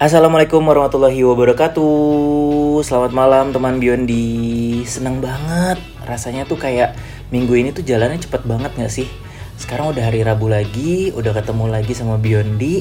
Assalamualaikum warahmatullahi wabarakatuh. Selamat malam teman Biondi. Seneng banget. Rasanya tuh kayak minggu ini tuh jalannya cepet banget gak sih? Sekarang udah hari Rabu lagi Udah ketemu lagi sama Biondi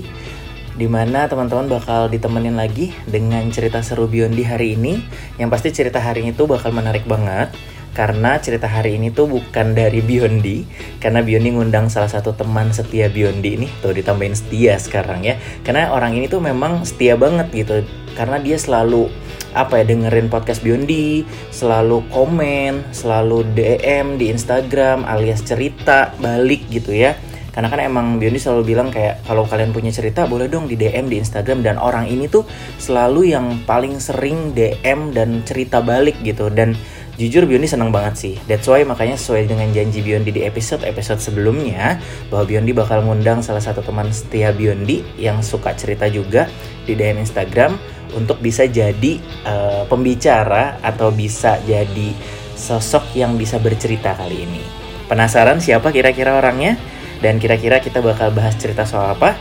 Di mana teman-teman bakal ditemenin lagi Dengan cerita seru Biondi hari ini. Yang pasti cerita hari ini tuh bakal menarik banget karena cerita hari ini tuh bukan dari Biondi karena Biondi ngundang salah satu teman setia Biondi ini tuh ditambahin setia sekarang ya. Karena orang ini tuh memang setia banget gitu karena dia selalu apa ya dengerin podcast Biondi selalu komen selalu DM di Instagram alias cerita balik gitu ya. Karena kan emang Biondi selalu bilang kayak kalau kalian punya cerita boleh dong di DM di Instagram. Dan orang ini tuh selalu yang paling sering DM dan cerita balik gitu. Dan Jujur Biondi senang banget sih. That's why makanya sesuai dengan janji Biondi di episode-episode sebelumnya bahwa Biondi bakal ngundang salah satu teman setia Biondi yang suka cerita juga di DM Instagram untuk bisa jadi uh, pembicara atau bisa jadi sosok yang bisa bercerita kali ini. Penasaran siapa kira-kira orangnya? Dan kira-kira kita bakal bahas cerita soal apa?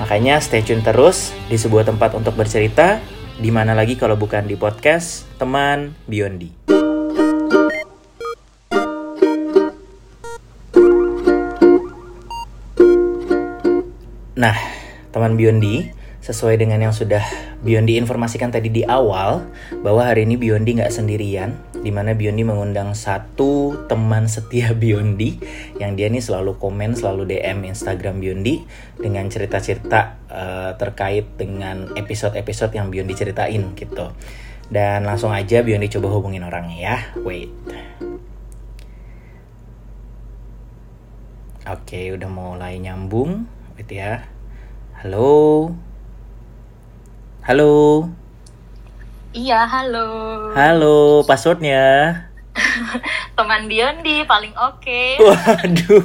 Makanya stay tune terus di sebuah tempat untuk bercerita, di mana lagi kalau bukan di podcast teman Biondi. Nah, teman Biondi, sesuai dengan yang sudah Biondi informasikan tadi di awal, bahwa hari ini Biondi nggak sendirian, di mana Biondi mengundang satu teman setia Biondi, yang dia ini selalu komen, selalu DM Instagram Biondi, dengan cerita-cerita uh, terkait dengan episode-episode yang Biondi ceritain gitu. Dan langsung aja Biondi coba hubungin orangnya ya, wait. Oke, udah mulai nyambung, wait ya. Halo. Halo. Iya, halo. Halo, passwordnya. Teman Biondi paling oke. Okay. Waduh.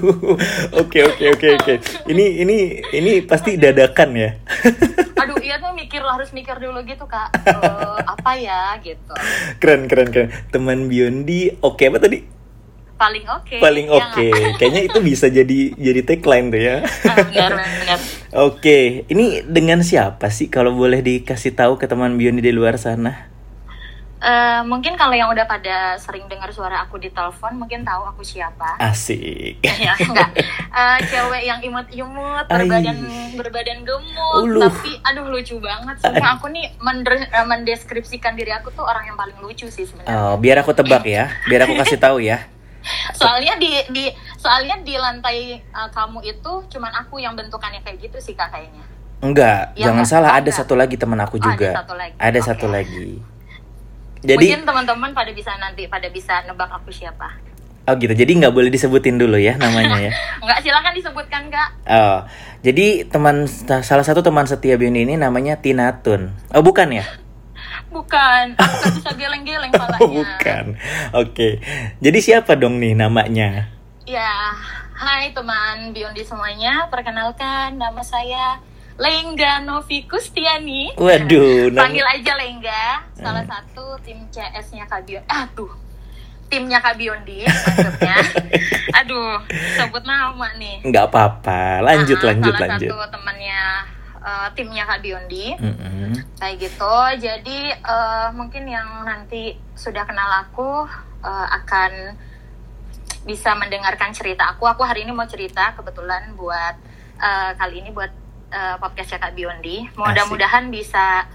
Oke, oke, oke, oke. Ini ini ini pasti dadakan ya. Aduh, iya tuh mikir harus mikir dulu gitu, Kak. Uh, apa ya gitu. Keren, keren, keren. Teman Biondi oke okay, apa tadi? Paling oke. Okay, paling oke. Okay. Ya Kayaknya itu bisa jadi jadi tagline tuh ya. Ah, benar, benar. Oke, okay. ini dengan siapa sih kalau boleh dikasih tahu ke teman Bioni di luar sana? Uh, mungkin kalau yang udah pada sering dengar suara aku di telepon mungkin tahu aku siapa. Asik. ya, enggak. Uh, cewek yang imut-imut, berbadan berbadan gemuk, Uluh. tapi aduh lucu banget. Semua aku nih eh, mendeskripsikan diri aku tuh orang yang paling lucu sih sebenarnya. Oh, biar aku tebak ya. Biar aku kasih tahu ya soalnya di di soalnya di lantai uh, kamu itu cuman aku yang bentukannya kayak gitu sih kak kayaknya enggak ya, jangan salah ada satu lagi teman aku juga oh, ada satu lagi ada okay. satu lagi jadi mungkin teman-teman pada bisa nanti pada bisa nebak aku siapa Oh gitu, jadi nggak boleh disebutin dulu ya namanya ya? nggak, silakan disebutkan kak. Oh, jadi teman salah satu teman setia Bioni ini namanya Tinatun. Oh bukan ya? Bukan, aku bisa geleng-geleng palanya. Oh, bukan. Oke. Okay. Jadi siapa dong nih namanya? Ya, hai teman Biondi semuanya. Perkenalkan nama saya Lengga Novi Kustiani. Waduh. Panggil aja Lengga. Salah hmm. satu tim CS-nya Kak Biondi. Ah tuh, timnya Kak Biondi maksudnya. Aduh, sebut nama nih. Nggak apa-apa. Lanjut, nah, lanjut, salah lanjut. Salah satu temannya uh, timnya Kak Biondi mm-hmm. kayak gitu jadi uh, mungkin yang nanti sudah kenal aku uh, akan bisa mendengarkan cerita aku aku hari ini mau cerita kebetulan buat uh, kali ini buat uh, podcastnya Kak Biondi mudah-mudahan bisa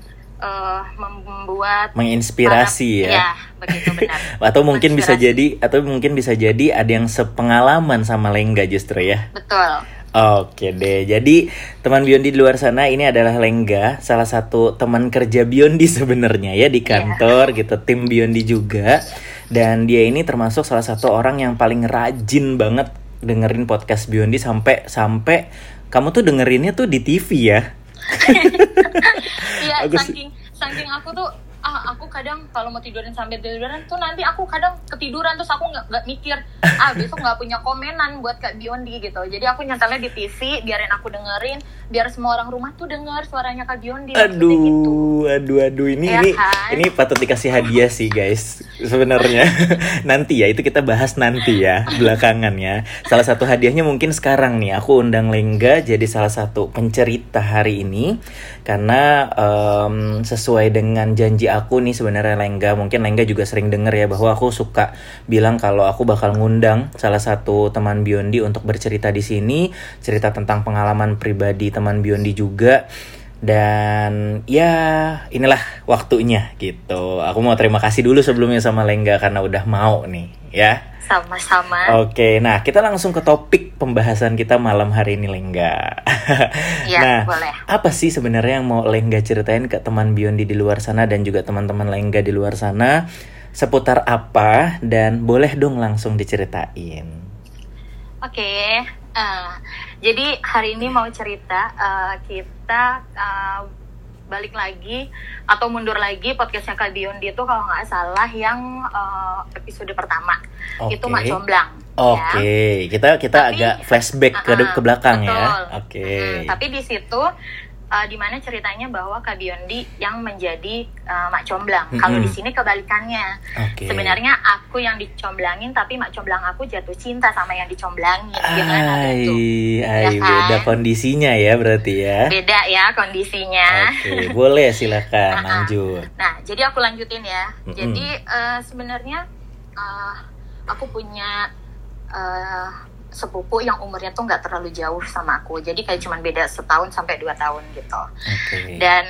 uh, membuat menginspirasi para, ya. Ya, begitu benar. atau mungkin bisa jadi atau mungkin bisa jadi ada yang sepengalaman sama Lengga justru ya. Betul. Oke deh, jadi teman Biondi di luar sana ini adalah Lengga, salah satu teman kerja Biondi sebenarnya ya di iya. kantor yeah. gitu, tim Biondi juga. Dan dia ini termasuk salah satu orang yang paling rajin banget dengerin podcast Biondi sampai sampai kamu tuh dengerinnya tuh di TV ya. Iya, saking saking aku tuh aku kadang kalau mau tiduran sampai tiduran tuh nanti aku kadang ketiduran terus aku nggak nggak mikir ah besok nggak punya komenan buat kak Biondi gitu jadi aku nyantelnya di TV biarin aku dengerin biar semua orang rumah tuh denger suaranya kak Biondi aduh gitu. aduh aduh ini ya, ini kan? ini patut dikasih hadiah sih guys sebenarnya nanti ya itu kita bahas nanti ya belakangan ya salah satu hadiahnya mungkin sekarang nih aku undang Lengga jadi salah satu pencerita hari ini karena um, sesuai dengan janji aku nih sebenarnya Lengga. Mungkin Lengga juga sering denger ya bahwa aku suka bilang kalau aku bakal ngundang salah satu teman Biondi untuk bercerita di sini cerita tentang pengalaman pribadi teman Biondi juga dan ya inilah waktunya gitu aku mau terima kasih dulu sebelumnya sama Lengga karena udah mau nih ya sama-sama. Oke, nah kita langsung ke topik pembahasan kita malam hari ini Lengga. Iya, nah, boleh. Apa sih sebenarnya yang mau Lengga ceritain ke teman Biondi di luar sana dan juga teman-teman Lengga di luar sana seputar apa dan boleh dong langsung diceritain. Oke, uh, jadi hari ini mau cerita uh, kita uh, balik lagi atau mundur lagi podcastnya Kak Biondi itu kalau nggak salah yang uh, episode pertama okay. itu Mak Comblang. Oke, okay. ya. kita kita tapi, agak flashback ke uh, ke belakang ya. betul. ya. Oke. Okay. Hmm, tapi di situ uh, di mana ceritanya bahwa Kak Biondi yang menjadi uh, Mak Comblang. Mm -hmm. Kalau di sini kebalikannya. Okay. Sebenarnya aku yang dicomblangin tapi Mak Comblang aku jatuh cinta sama yang dicomblangin. Gimana itu? Ay, ya kan? beda kondisinya ya berarti ya. Beda ya kondisinya. Oke, okay. boleh silakan nah, lanjut. Nah, jadi aku lanjutin ya. Mm -hmm. Jadi uh, sebenarnya uh, aku punya uh, sepupu yang umurnya tuh nggak terlalu jauh sama aku jadi kayak cuman beda setahun sampai dua tahun gitu okay. dan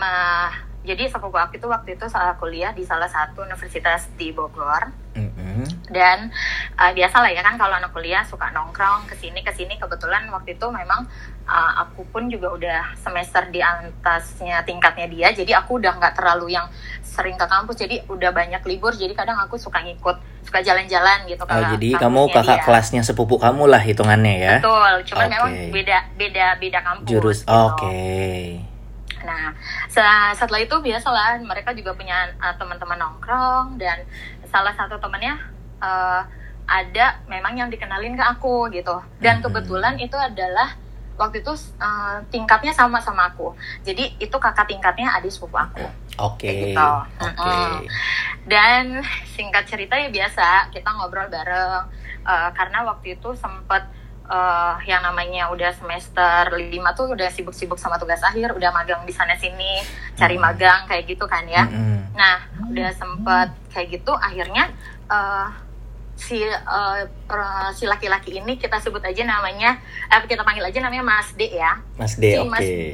uh, jadi sepupu aku itu waktu itu saat kuliah di salah satu universitas di Bogor mm-hmm. dan uh, biasa lah ya kan kalau anak kuliah suka nongkrong ke sini ke sini kebetulan waktu itu memang uh, aku pun juga udah semester di atasnya tingkatnya dia jadi aku udah nggak terlalu yang sering ke kampus jadi udah banyak libur jadi kadang aku suka ngikut suka jalan-jalan gitu oh, jadi kamu kakak dia. kelasnya sepupu kamu lah hitungannya ya betul cuman okay. memang beda beda beda kampus jurus gitu. oke okay. Nah, setelah itu biasalah mereka juga punya uh, teman-teman nongkrong dan salah satu temannya uh, ada memang yang dikenalin ke aku gitu. Dan hmm. kebetulan itu adalah waktu itu uh, tingkatnya sama sama aku. Jadi itu kakak tingkatnya adik sepupu aku. Oke. Okay. Gitu. Oke. Okay. Dan singkat cerita ya biasa kita ngobrol bareng uh, karena waktu itu sempat uh, yang namanya udah semester lima tuh udah sibuk-sibuk sama tugas akhir, udah magang di sana sini, cari magang kayak gitu kan ya. Hmm. Nah, udah sempet kayak gitu akhirnya uh, si uh, si laki-laki ini kita sebut aja namanya eh kita panggil aja namanya Mas D ya. Mas D, si oke. Okay.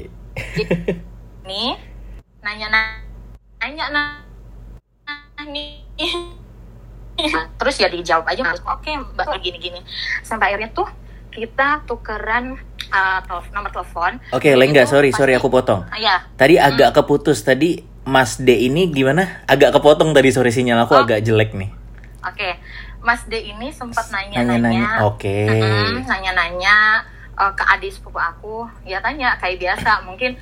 Nih nanya nanya nah nih terus ya dijawab aja oke okay, mbak gini gini sampai akhirnya tuh kita tukeran uh, nomor telepon oke okay, Lengga sorry pasti, sorry aku potong ya tadi hmm. agak keputus tadi Mas D ini gimana agak kepotong tadi sore sinyal aku oh. agak jelek nih oke okay. Mas D ini sempat nanya-nanya, oke, okay. nanya-nanya uh, ke adik sepupu aku, ya tanya kayak biasa, mungkin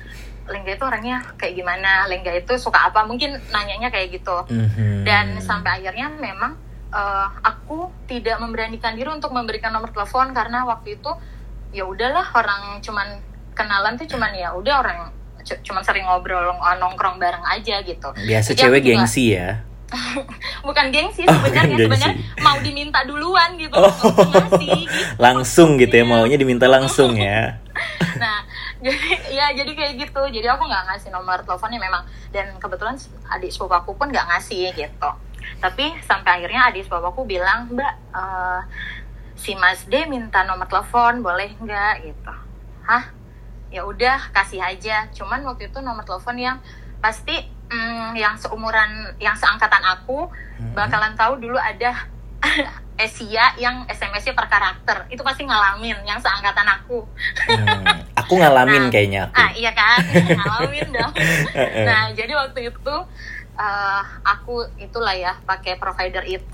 Lengga itu orangnya kayak gimana, Lengga itu suka apa, mungkin nanyanya kayak gitu, mm-hmm. dan sampai akhirnya memang uh, aku tidak memberanikan diri untuk memberikan nomor telepon karena waktu itu ya udahlah orang cuman kenalan tuh cuman ya udah orang cuman sering ngobrol nongkrong bareng aja gitu. Biasa Jadi cewek gengsi ya? Bukan gengsi sebenarnya oh, sebenarnya mau diminta duluan gitu, oh. gitu. langsung gitu ya maunya diminta langsung ya. Nah jadi ya jadi kayak gitu. Jadi aku nggak ngasih nomor teleponnya memang. Dan kebetulan adik sepupu aku pun nggak ngasih gitu tapi sampai akhirnya adik aku bilang mbak uh, si Mas D minta nomor telepon boleh nggak gitu hah ya udah kasih aja cuman waktu itu nomor telepon yang pasti mm, yang seumuran yang seangkatan aku hmm. bakalan tahu dulu ada Asia yang SMS-nya per karakter itu pasti ngalamin yang seangkatan aku. Hmm, aku ngalamin nah, kayaknya aku. Ah iya kan, ngalamin dong. nah jadi waktu itu uh, aku itulah ya pakai provider itu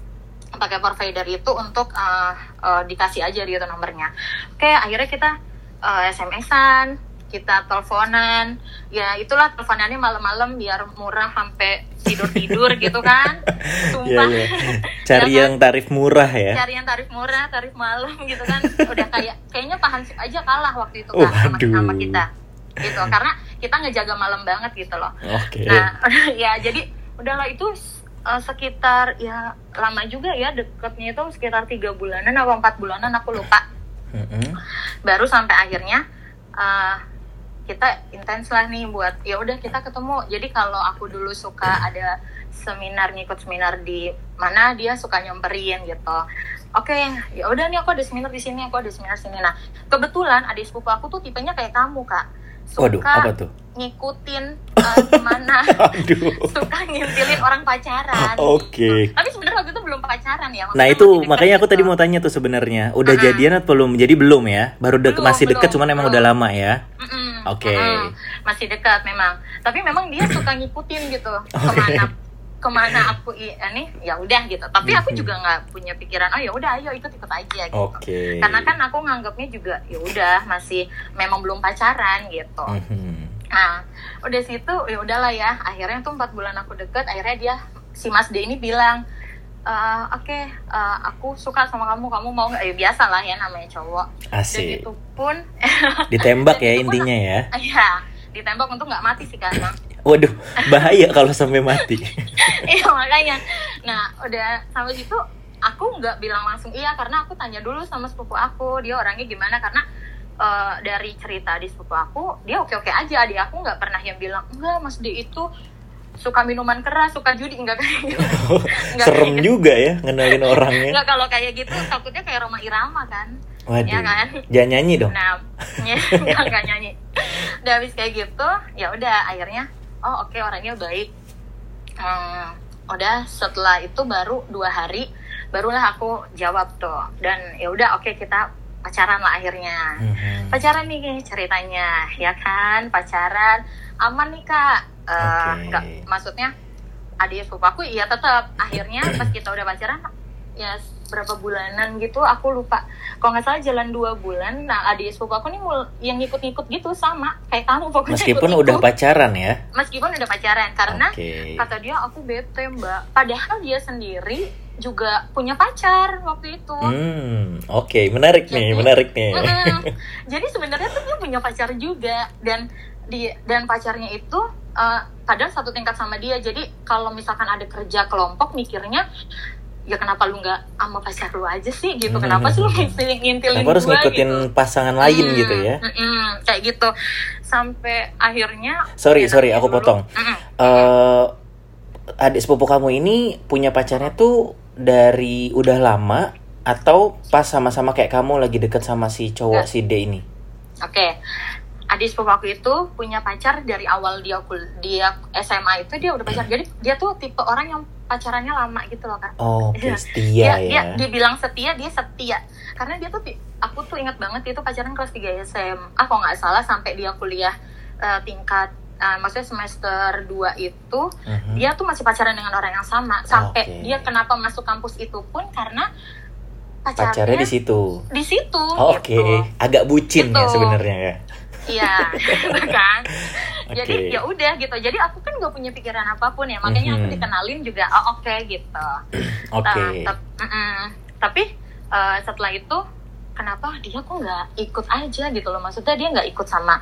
pakai provider itu untuk uh, uh, dikasih aja gitu nomornya. Oke akhirnya kita uh, SMS-an kita teleponan. Ya itulah teleponannya malam-malam biar murah sampai tidur tidur gitu kan. Sumpah. yeah, yeah. cari ya, yang tarif murah ya. Cari yang tarif murah tarif malam gitu kan. Udah kayak kayaknya Hansip aja kalah waktu itu kan sama, sama kita gitu. Karena kita ngejaga malam banget gitu loh. Okay. nah ya jadi udahlah itu uh, sekitar ya lama juga ya deketnya itu sekitar tiga bulanan atau empat bulanan aku lupa. Mm-hmm. baru sampai akhirnya uh, kita intens lah nih buat ya udah kita ketemu. Jadi kalau aku dulu suka ada seminar ngikut seminar di mana dia suka nyamperin gitu. Oke okay, ya udah nih aku ada seminar di sini aku ada seminar sini. Nah kebetulan adik sepupu aku tuh tipenya kayak kamu kak suka Waduh, apa tuh? ngikutin uh, ke mana suka ngintilin orang pacaran oke okay. gitu. tapi sebenarnya waktu itu belum pacaran ya nah itu makanya aku gitu. tadi mau tanya tuh sebenarnya udah uh -huh. jadian atau belum jadi belum ya baru dek belum, masih deket cuman emang udah lama ya oke okay. masih dekat memang tapi memang dia suka ngikutin gitu okay. ke mana ke mana aku ini ya udah gitu. Tapi aku juga nggak punya pikiran oh ya udah ayo ikut ikut aja gitu. Okay. karena kan aku nganggapnya juga ya udah masih memang belum pacaran gitu. Mm-hmm. nah udah situ ya udahlah ya. Akhirnya tuh empat bulan aku deket akhirnya dia si Mas D ini bilang Uh, oke okay, uh, eh, aku suka sama kamu kamu mau nggak? Ya biasa lah ya namanya cowok. Asik. dan itu pun ditembak ya intinya ya. Iya ditembak untuk nggak mati sih kan Waduh, bahaya kalau sampai mati. iya makanya. Nah, udah sampai situ aku nggak bilang langsung iya karena aku tanya dulu sama sepupu aku dia orangnya gimana karena uh, dari cerita di sepupu aku dia oke oke aja dia aku nggak pernah yang bilang enggak mas D itu suka minuman keras suka judi enggak kayak gitu enggak serem gitu. juga ya ngenalin orangnya enggak kalau kayak gitu takutnya kayak Roma Irama kan Waduh. ya kan jangan nyanyi dong nah enggak, enggak nyanyi udah habis kayak gitu ya udah akhirnya oh oke okay, orangnya baik. Hmm, udah setelah itu baru dua hari barulah aku jawab tuh. Dan ya udah oke okay, kita pacaran lah akhirnya. Mm-hmm. pacaran nih ceritanya ya kan? Pacaran aman nih kak. Uh, okay. nggak maksudnya adik sepupu aku iya tetap akhirnya pas kita udah pacaran ya berapa bulanan gitu aku lupa kalau nggak salah jalan dua bulan nah adik sepupu aku nih mul yang ngikut-ngikut gitu sama kayak kamu pokoknya meskipun ikut udah pacaran ya meskipun udah pacaran karena okay. kata dia aku bete mbak padahal dia sendiri juga punya pacar waktu itu. Hmm, oke, okay. menarik jadi, nih, menarik nih. Mm, jadi sebenarnya tuh dia punya pacar juga dan di dan pacarnya itu uh, kadang satu tingkat sama dia. Jadi kalau misalkan ada kerja kelompok mikirnya ya kenapa lu nggak sama pacar lu aja sih gitu hmm. kenapa sih lu ngintilin ngintilin kenapa harus ngikutin gitu? pasangan lain hmm, gitu ya hmm, hmm, kayak gitu sampai akhirnya sorry sorry aku dulu. potong hmm. uh, adik sepupu kamu ini punya pacarnya tuh dari udah lama atau pas sama-sama kayak kamu lagi deket sama si cowok Gak. si D ini oke okay adik sepupu aku itu punya pacar dari awal dia dia SMA itu dia udah pacar jadi dia tuh tipe orang yang pacarannya lama gitu loh kan oh okay, setia dia, ya dia, dia bilang setia dia setia karena dia tuh aku tuh ingat banget dia tuh pacaran kelas 3 SMA ah kok nggak salah sampai dia kuliah uh, tingkat uh, maksudnya semester 2 itu uh-huh. dia tuh masih pacaran dengan orang yang sama sampai okay. dia kenapa masuk kampus itu pun karena pacarnya, pacarnya di situ di situ oh, oke okay. agak bucin gitu. ya sebenarnya ya iya kan okay. jadi ya udah gitu jadi aku kan gak punya pikiran apa pun ya makanya mm -hmm. aku dikenalin juga oh oke okay, gitu oke okay. nah, mm -mm. tapi uh, setelah itu kenapa dia kok nggak ikut aja gitu loh maksudnya dia nggak ikut sama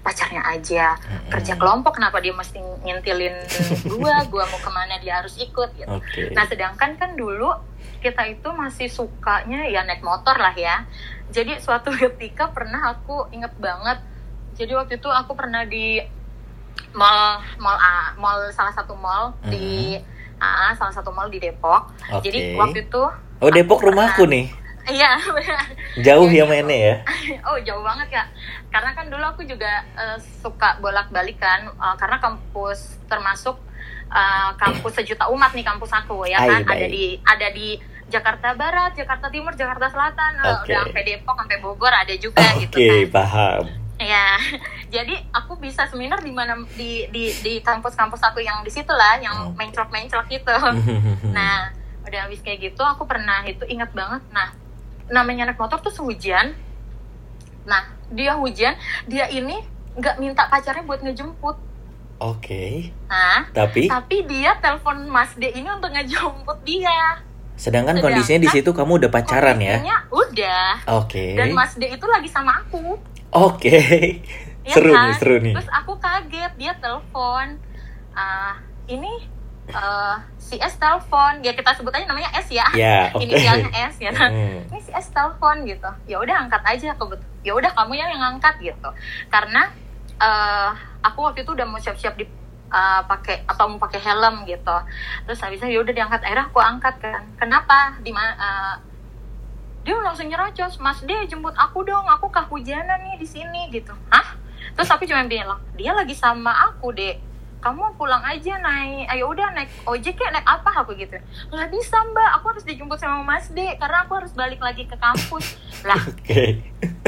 pacarnya aja mm-hmm. kerja kelompok kenapa dia mesti ngintilin gua gua mau ke mana dia harus ikut gitu okay. nah sedangkan kan dulu kita itu masih sukanya ya naik motor lah ya jadi suatu ketika pernah aku inget banget jadi waktu itu aku pernah di mall mall A, mall salah satu mall mm-hmm. di A, salah satu mall di Depok. Okay. Jadi waktu itu Oh, Depok rumahku nih. Iya, Jauh ya mainnya ya? oh, jauh banget ya. Karena kan dulu aku juga uh, suka bolak-balik kan uh, karena kampus termasuk uh, kampus sejuta umat nih kampus aku ya kan Ay, ada di ada di Jakarta Barat, Jakarta Timur, Jakarta Selatan, okay. udah sampai Depok, sampai Bogor ada juga okay, gitu kan. Oke, paham. Ya, jadi aku bisa seminar di mana di di di kampus-kampus aku yang di situ lah, yang oh. mencrok-mencrok gitu. nah, udah habis kayak gitu, aku pernah itu ingat banget. Nah, namanya naik motor tuh sehujan. Nah, dia hujan, dia ini nggak minta pacarnya buat ngejemput oke okay. nah tapi tapi dia telepon Mas D ini untuk ngejemput dia sedangkan, sedangkan kondisinya di situ kamu udah pacaran ya udah oke okay. dan Mas D itu lagi sama aku oke. Okay. ya seru kan? nih seru nih. Terus aku kaget dia telepon. Uh, ini uh, si S telepon. Ya kita sebut aja namanya S ya. Yeah, okay. inisialnya S ya hmm. ini si S telepon gitu. Ya udah angkat aja aku ya udah kamu yang angkat gitu. Karena uh, aku waktu itu udah mau siap-siap di uh, pakai atau mau pakai helm gitu. Terus habisnya ya udah diangkat akhirnya aku angkat kan. Kenapa? Di uh, dia langsung nyerocos. Mas dia jemput aku dong. Aku kehujanan nih di sini gitu. Hah? Terus aku cuma bilang dia lagi sama aku deh kamu pulang aja naik ayo udah naik ojek ya naik apa? Aku gitu. Nggak bisa mbak. Aku harus dijemput sama mas D karena aku harus balik lagi ke kampus. Lah. Okay.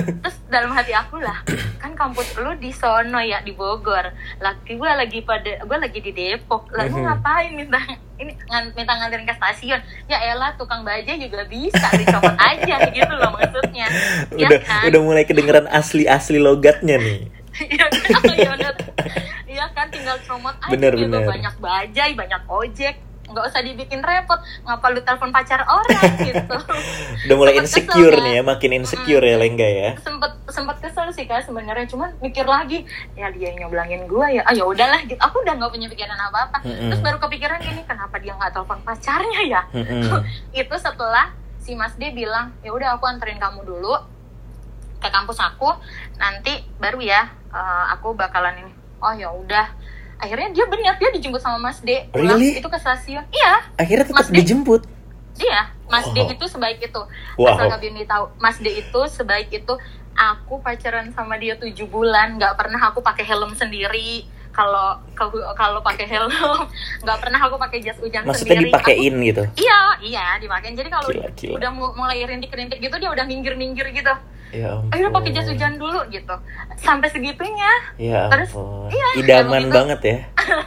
Terus dalam hati aku lah kan kampus lu di sono ya di Bogor laki gue lagi pada gue lagi di Depok lalu mm -hmm. ngapain minta ini ng minta nganterin ke stasiun ya elah tukang baja juga bisa dicopot aja gitu loh maksudnya ya udah kan? udah mulai kedengeran asli asli logatnya nih Iya kan, iya Iya kan, tinggal comot aja bener, gitu. Bener. Banyak bajai, banyak ojek nggak usah dibikin repot. Ngapa lu telepon pacar orang gitu. Udah mulai sempet insecure kesel, nih ya makin insecure hmm, ya lengga ya. Sempet sempet kesel sih kak sebenarnya. Cuman mikir lagi ya dia yang nyoblangin gue ya ah ya udahlah gitu. Aku udah nggak punya pikiran apa apa mm -hmm. terus baru kepikiran gini kenapa dia nggak telepon pacarnya ya? Mm -hmm. itu setelah si Mas D bilang ya udah aku anterin kamu dulu ke kampus aku. Nanti baru ya uh, aku bakalan ini. Oh ya udah akhirnya dia benar dia dijemput sama Mas D. Really? itu ke stasiun. Iya. Akhirnya tetap Mas dijemput? Iya Mas oh. D itu sebaik itu. Wow. asal Kabini tahu Mas D itu sebaik itu aku pacaran sama dia tujuh bulan nggak pernah aku pakai helm sendiri kalau kalau pakai helm nggak pernah aku pakai jas hujan Maksudnya sendiri. dipakein aku, gitu? Iya, iya dipakein. Jadi kalau udah mulai rintik-rintik gitu dia udah minggir-minggir gitu. Ya Ayo pakai jas hujan dulu gitu. Sampai segitunya. Ya Terus iya, idaman gitu. banget ya.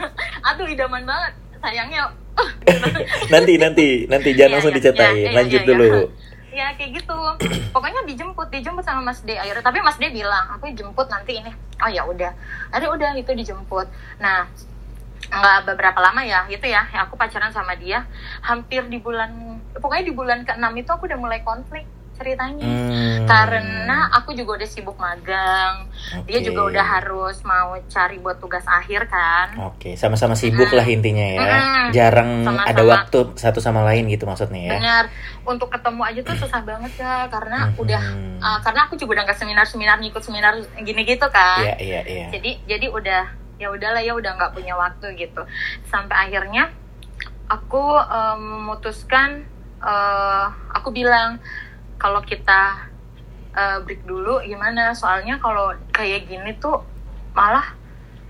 Aduh, idaman banget. Sayangnya nanti nanti nanti jangan ya, langsung ya, diceritain. Ya, Lanjut ya, dulu. Ya. ya kayak gitu. Pokoknya dijemput, dijemput sama Mas D akhirnya. Tapi Mas D bilang, aku jemput nanti ini. Oh ya udah. Akhirnya udah itu dijemput. Nah, nggak beberapa lama ya itu ya, aku pacaran sama dia hampir di bulan pokoknya di bulan ke-6 itu aku udah mulai konflik ceritanya hmm. karena aku juga udah sibuk magang okay. dia juga udah harus mau cari buat tugas akhir kan oke okay. sama-sama sibuk hmm. lah intinya ya hmm. jarang sama -sama. ada waktu satu sama lain gitu maksudnya ya benar untuk ketemu aja tuh susah banget ya karena hmm. udah uh, karena aku juga udah nggak seminar seminar ngikut seminar gini gitu kan iya iya iya jadi jadi udah ya udahlah ya udah nggak punya waktu gitu sampai akhirnya aku um, memutuskan uh, aku bilang kalau kita uh, break dulu gimana? Soalnya kalau kayak gini tuh malah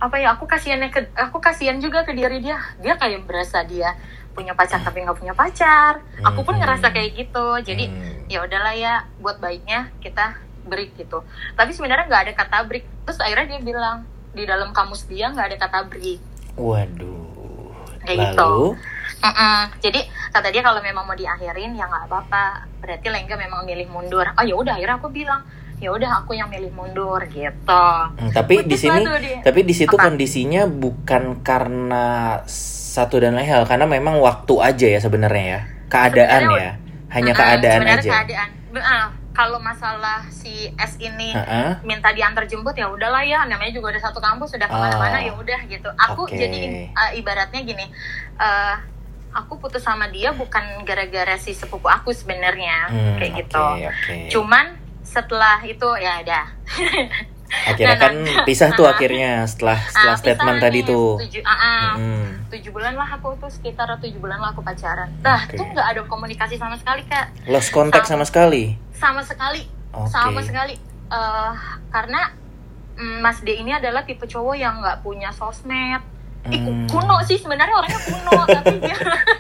apa ya aku kasihannya ke aku kasihan juga ke diri dia. Dia kayak berasa dia punya pacar tapi nggak punya pacar. Aku pun ngerasa hmm. kayak gitu. Jadi hmm. ya udahlah ya buat baiknya kita break gitu. Tapi sebenarnya nggak ada kata break. Terus akhirnya dia bilang di dalam kamus dia nggak ada kata break. Waduh kayak gitu. Lalu? gitu Mm -mm. Jadi kata dia kalau memang mau diakhirin ya nggak apa-apa. Berarti Lengga memang milih mundur. Oh ya udah akhirnya aku bilang ya udah aku yang milih mundur gitu. Hmm, tapi di sini tapi di situ kondisinya bukan karena satu dan lain hal karena memang waktu aja ya sebenarnya ya. Keadaan sebenarnya, ya. Hanya uh, keadaan aja. keadaan. Uh, kalau masalah si S ini uh -uh. minta diantar jemput ya udahlah ya namanya juga ada satu kampus sudah ke mana-mana oh. ya udah gitu aku okay. jadi uh, ibaratnya gini uh, aku putus sama dia bukan gara-gara si sepupu aku sebenarnya hmm, kayak gitu. Okay. Cuman setelah itu ya ada. akhirnya nah, kan nah, pisah tuh akhirnya setelah setelah uh, statement tadi tuh. Tujuh, uh, uh, hmm. tujuh bulan lah aku tuh sekitar tujuh bulan lah aku pacaran. Nah okay. tuh nggak ada komunikasi sama sekali kak. Lost contact sama, sama sekali. Sama sekali. Okay. Sama sekali. Uh, karena um, Mas D ini adalah tipe cowok yang nggak punya sosmed Hmm. kuno sih sebenarnya orangnya kuno tapi dia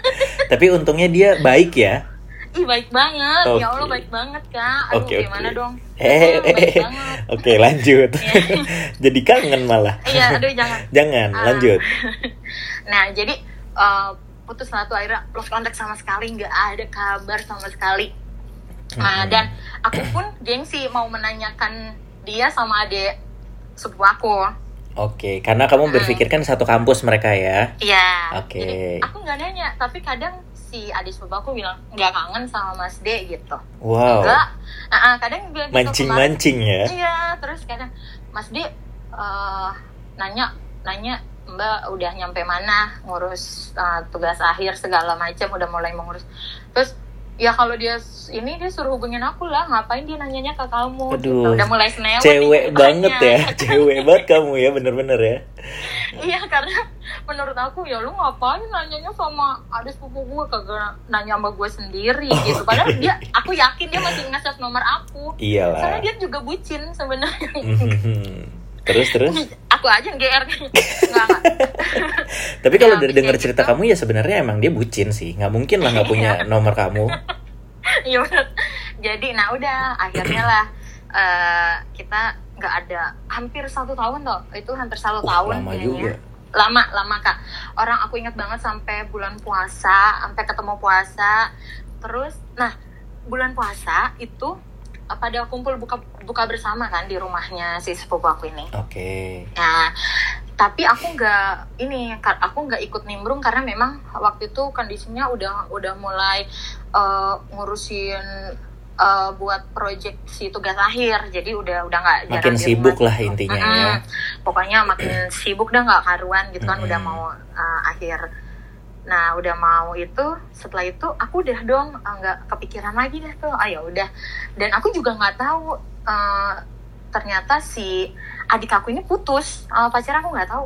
tapi untungnya dia baik ya Ih baik banget, okay. ya Allah baik banget kak. Aduh okay, gimana okay. dong? Eh, eh, eh. oke okay, lanjut. Iya. jadi kangen malah. Iya, aduh jangan. jangan, uh, lanjut. nah jadi uh, putus satu akhirnya lost contact sama sekali, nggak ada kabar sama sekali. Nah, dan aku pun gengsi mau menanyakan dia sama adek sepupu aku Oke, karena kamu berpikir kan satu kampus mereka ya. Iya. Oke. Jadi aku nggak nanya, tapi kadang si adik sepupu aku bilang nggak kangen sama Mas D gitu. Wow. Enggak. Ah, ah, kadang bilang gitu Mancing-mancing ya. Iya, terus kadang Mas D eh, nanya nanya Mbak udah nyampe mana ngurus uh, tugas akhir segala macam udah mulai mengurus. Terus ya kalau dia ini dia suruh hubungin aku lah ngapain dia nanyanya ke kamu gitu. Aduh, udah mulai senewan Cewek nih banget ya, cewek banget kamu ya, bener-bener ya. iya karena menurut aku ya lu ngapain nanyanya sama adik sepupu gue kagak nanya sama gue sendiri Oh, gitu padahal iya. dia aku yakin dia masih nge-save nomor aku Iyalah. soalnya dia juga bucin sebenarnya Mhm. terus terus. aku aja yang GR nggak nggak Tapi kalau Ya, dari dengar cerita gitu. kamu ya sebenarnya emang dia bucin sih. Nggak mungkin lah nggak punya nomor kamu. Iya. Jadi nah udah akhirnya lah eh, kita nggak ada hampir satu tahun toh itu hampir satu Uh, tahun lama kayaknya. juga. lama lama kak orang aku ingat banget sampai bulan puasa sampai ketemu puasa terus nah bulan puasa itu pada kumpul buka buka bersama kan di rumahnya si sepupu aku ini Oke. Nah, tapi aku nggak ini, aku nggak ikut nimbrung karena memang waktu itu kondisinya udah udah mulai eh, ngurusin eh, buat project si tugas akhir, jadi udah udah nggak Makin sibuk lah intinya ya. Mm-mm. Pokoknya makin sibuk dah nggak karuan gitu kan, udah Mm-mm. mau eh, akhir. Nah, udah mau itu, setelah itu aku udah dong eh, nggak kepikiran lagi deh tuh. Ah ya udah. Dan aku juga nggak tahu eh, ternyata si adik aku ini putus sama pacar aku nggak tahu.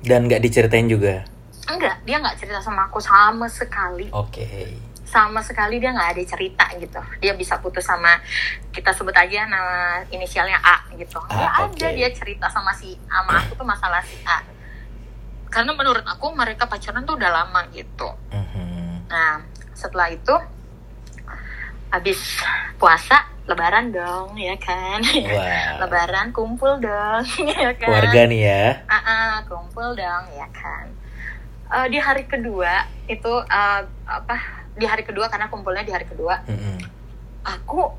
Dan nggak diceritain juga. Enggak, dia nggak cerita sama aku sama sekali. Oke. Sama sekali dia nggak ada cerita gitu. Dia bisa putus sama kita sebut aja nama inisialnya A gitu. A, Nggak ada dia cerita sama si sama aku tuh masalah si A. Karena menurut aku mereka pacaran tuh udah lama gitu. Mhm. Nah, setelah itu habis puasa lebaran dong ya kan. Wah. lebaran kumpul dong ya kan. Keluarga nih ya. Ah, ah, kumpul dong ya kan. Eh, di hari kedua itu eh, apa? Di hari kedua karena kumpulnya di hari kedua, Mhm. aku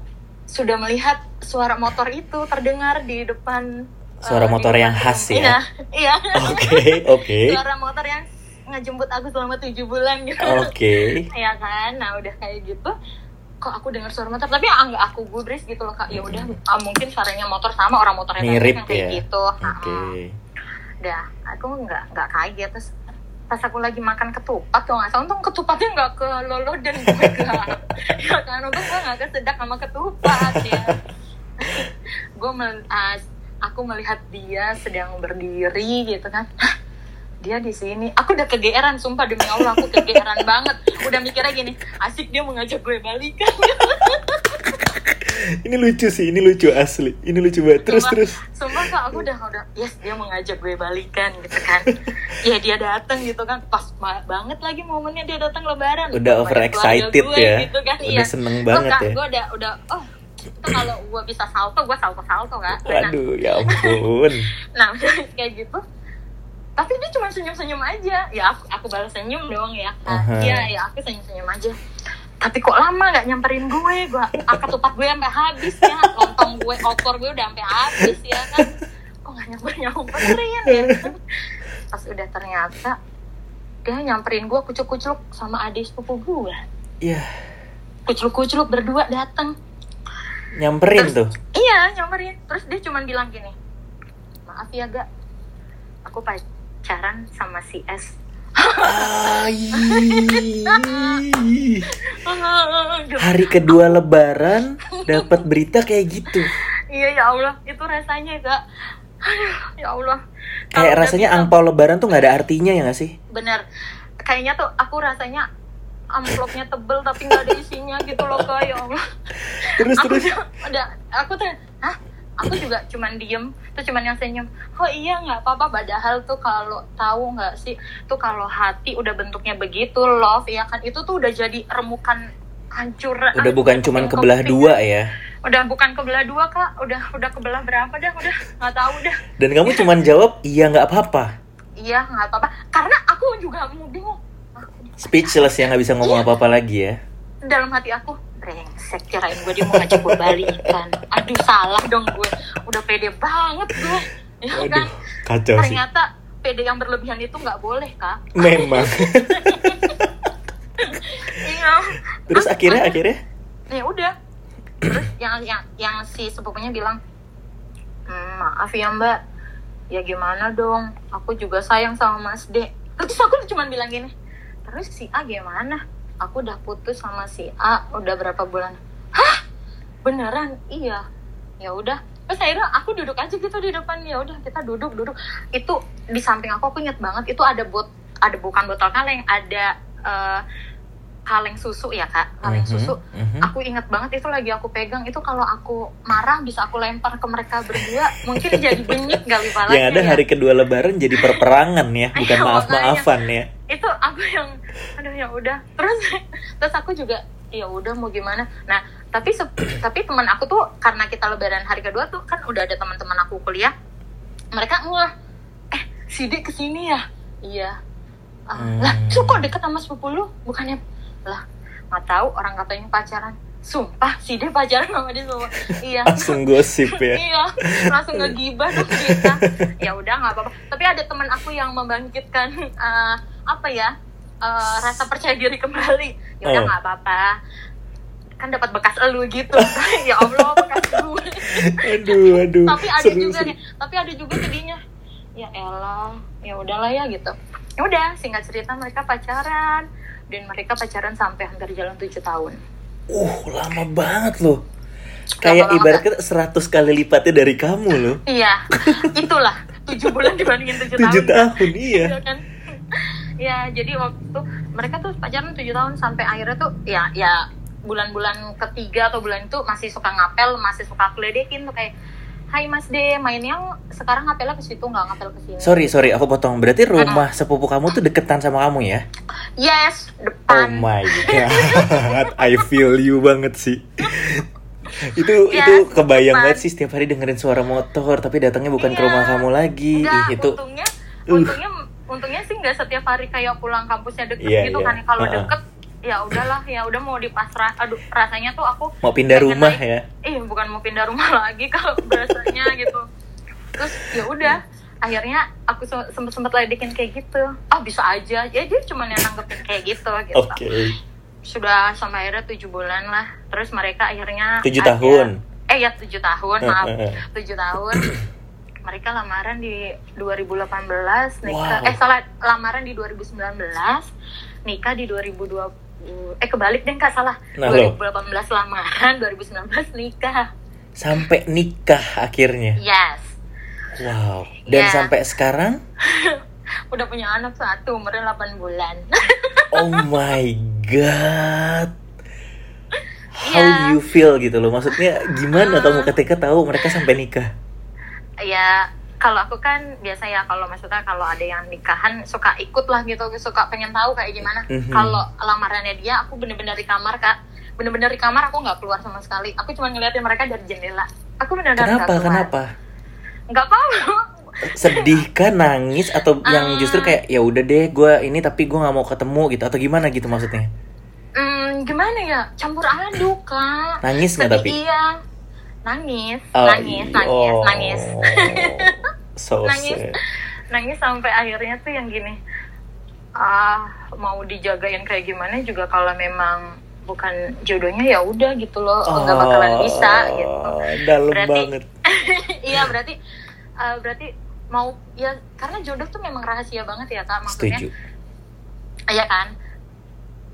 sudah melihat suara motor itu terdengar di depan. Suara di motor yang khas rumah. ya? Iya, iya. Oke, oke. Suara motor yang ngejemput aku selama tujuh bulan gitu. Oke. ya kan nah udah kayak gitu kok aku dengar suara motor tapi ah, nggak aku gubris gitu loh kak ya udah ah, mungkin suaranya motor sama orang motornya Mirip yang kayak ya. gitu Oke. Ah. udah aku nggak nggak kaget terus pas aku lagi makan ketupat kalau nggak salah untung ketupatnya nggak ke lolo dan gue ya kan untung gue nggak kesedak sama ketupat ya gue mel- ah, aku melihat dia sedang berdiri gitu kan Hah, dia di sini aku udah kegeeran sumpah demi allah aku kegeeran banget udah mikirnya gini asik dia mengajak gue balikan Ini lucu sih, ini lucu asli. Ini lucu banget. Terus Sumpah- terus. sumpah kak aku udah udah yes dia mengajak gue balikan gitu kan ya dia datang gitu kan pas banget lagi momennya dia datang lebaran Udah keluarga gue ya. gitu kan, Udah iya. seneng Kok, banget Kak, ya. gue udah udah oh kalau gue bisa salto gue salto salto kan nah, Waduh, ya ampun. nah kayak gitu. Tapi dia cuma senyum senyum aja. Ya aku, aku balas senyum dong ya. Kan iya ya aku senyum senyum aja. Tapi kok lama nggak nyamperin gue? Gue akad tupat gue sampai habis ya. Lontong gue opor gue udah sampai habis ya kan. Kok nggak nyamper nyamperin ya pas udah ternyata dia nyamperin gue kucuk-kucuk sama adik sepupu gue Iya, kucuk-kucuk berdua datang nyamperin tuh. Iya, nyamperin. Terus dia cuman bilang gini, maaf ya gak, aku pacaran sama si S. Hari kedua lebaran dapat berita kayak gitu. Iya ya Allah, itu rasanya gak. Ya Allah. Kayak rasanya angpau lebaran tuh nggak ada artinya ya nggak sih? Bener. Kayaknya tuh aku rasanya amplopnya tebel tapi nggak ada isinya gitu loh kak. Ya Allah. Terus aku terus. udah, aku tuh hah? Aku juga cuman diem. Tuh cuman yang senyum oh iya nggak apa-apa. Padahal tuh kalau tahu nggak sih tuh kalau hati udah bentuknya begitu love ya kan itu tuh udah jadi remukan hancur Udah bukan cuman kebelah dua ya. udah bukan kebelah dua kak. Udah udah kebelah berapa dah? Udah nggak tahu dah. Dan kamu cuman jawab iya nggak apa-apa. iya nggak apa-apa. Karena aku juga mau bingung Speechless ya nggak bisa ngomong apa-apa lagi ya. dalam hati aku brengsek kirain gue dia mau ngajak gue balikan aduh salah dong gue udah pede banget gue ya Aduh, kan? kacau sih. ternyata pede yang berlebihan itu nggak boleh kak. Memang. iya. Terus Ah, akhirnya ada- akhirnya? Ya udah. Terus yang yang yang si sepupunya bilang "Hmm, maaf ya mbak. Ya gimana dong? Aku juga sayang sama mas D. Terus aku cuma bilang gini terus si A gimana? Aku udah putus sama si A udah berapa bulan. Hah? Beneran? Iya. Ya udah. Terus akhirnya aku duduk aja gitu di depan. Ya udah kita duduk duduk. Itu di samping aku aku inget banget itu ada bot ada bukan botol kaleng ada eh, kaleng susu ya kak? Kaleng Mhm, susu. mhm. aku inget banget itu lagi aku pegang. Itu kalau aku marah bisa aku lempar ke mereka berdua. Mungkin jadi benyit kali palanya yang ada ya. hari kedua lebaran jadi perperangan ya, bukan Iya, maaf-maafan ya. Itu aku yang aduh ya udah. Terus terus aku juga ya udah mau gimana? Nah tapi se- tapi teman aku tuh karena kita lebaran hari kedua tuh kan udah ada teman-teman aku kuliah mereka ngeh eh si Dik ke sini ya? Iya. Ah, Hmm. lah lu kok deket sama sepupu lu? Bukannya lah nggak tahu orang katanya pacaran. Sumpah si Dik pacaran sama dia semua. Iya. Langsung gosip ya. iya langsung ngegibah dong kita. Ya udah nggak apa-apa. Tapi ada teman aku yang membangkitkan eh, apa ya eh, rasa percaya diri kembali ya udah Oh. nggak apa-apa kan dapat bekas elu gitu ya allah bekas gue Aduh, aduh. tapi ada seru, juga seru. nih tapi ada juga sedihnya ya elah ya udahlah ya gitu ya udah singkat cerita mereka pacaran dan mereka pacaran sampai hampir jalan tujuh tahun Uh, lama banget loh. Kayak ibaratnya 100 kali lipatnya dari kamu loh. iya itulah tujuh bulan dibandingin tujuh tahun 7 tahun, iya. Iya kan? Ya jadi waktu itu mereka tuh pacaran tujuh tahun sampai akhirnya tuh ya ya bulan-bulan ketiga atau bulan itu masih suka ngapel masih suka aku ledekin tuh kayak Hai Mas D, main yang sekarang ngapelnya ke situ nggak ngapel ke sini. Sorry, sorry, aku potong. Berarti rumah sepupu kamu tuh deketan sama kamu ya? Yes, Oh depan. my god, I feel you banget sih. itu Ya, itu kebayang depan. banget sih setiap hari dengerin suara motor tapi datangnya bukan ke Iya. rumah kamu lagi. Enggak, Ih, itu untungnya, Uh. untungnya, untungnya sih nggak setiap hari kayak pulang kampusnya deket Iya, gitu iya. kan. Kalau Heeh. deket, ya udahlah, ya udah mau dipasrah. Aduh, rasanya tuh aku mau pindah rumah naik- ya. eh bukan mau pindah rumah lagi kalau berasanya gitu terus ya udah akhirnya aku sempet sempet ledekin kayak gitu ah bisa aja ya dia cuma yang nanggepin kayak gitu gitu Oke. sudah sampai akhirnya tujuh bulan lah terus mereka akhirnya Tujuh tahun. eh ya tujuh tahun maaf tujuh tahun mereka lamaran di 2018 nikah Wow. eh salah lamaran di 2019 nikah di 2020 eh kebalik deh kak salah Nah, loh. 2018 lamaran 2019 nikah Sampai nikah akhirnya. yes Wow. Dan Iya. sampai sekarang udah punya anak satu umurnya 8 bulan Oh my god. How do you feel gitu loh? Maksudnya gimana kamu ketika tahu mereka sampai nikah? Ya kalau aku kan biasa ya kalau maksudnya kalau ada yang nikahan suka ikut lah gitu suka pengen tahu kayak gimana Mhm. kalau lamarannya dia aku bener-bener di kamar kak bener-bener di kamar aku nggak keluar sama sekali aku cuma ngeliatin mereka dari jendela aku bener-bener Kenapa? keluar. Kenapa? nggak tahu Sedih kan, nangis atau yang Ah. justru kayak ya udah deh, gue ini tapi gue nggak mau ketemu gitu atau gimana gitu maksudnya? hmm, gimana ya campur aduk kak Nangis nggak tapi? iya nangis Oh, nangis nangis oh. nangis So Nangis. sad. nangis sampai akhirnya tuh yang gini ah mau dijagain kayak gimana juga kalau memang bukan jodohnya ya udah gitu loh nggak bakalan bisa gitu Oh, Dalam Berarti- banget. iya berarti eh, berarti mau ya karena jodoh tuh memang rahasia banget ya kak maksudnya Setuju. iya kan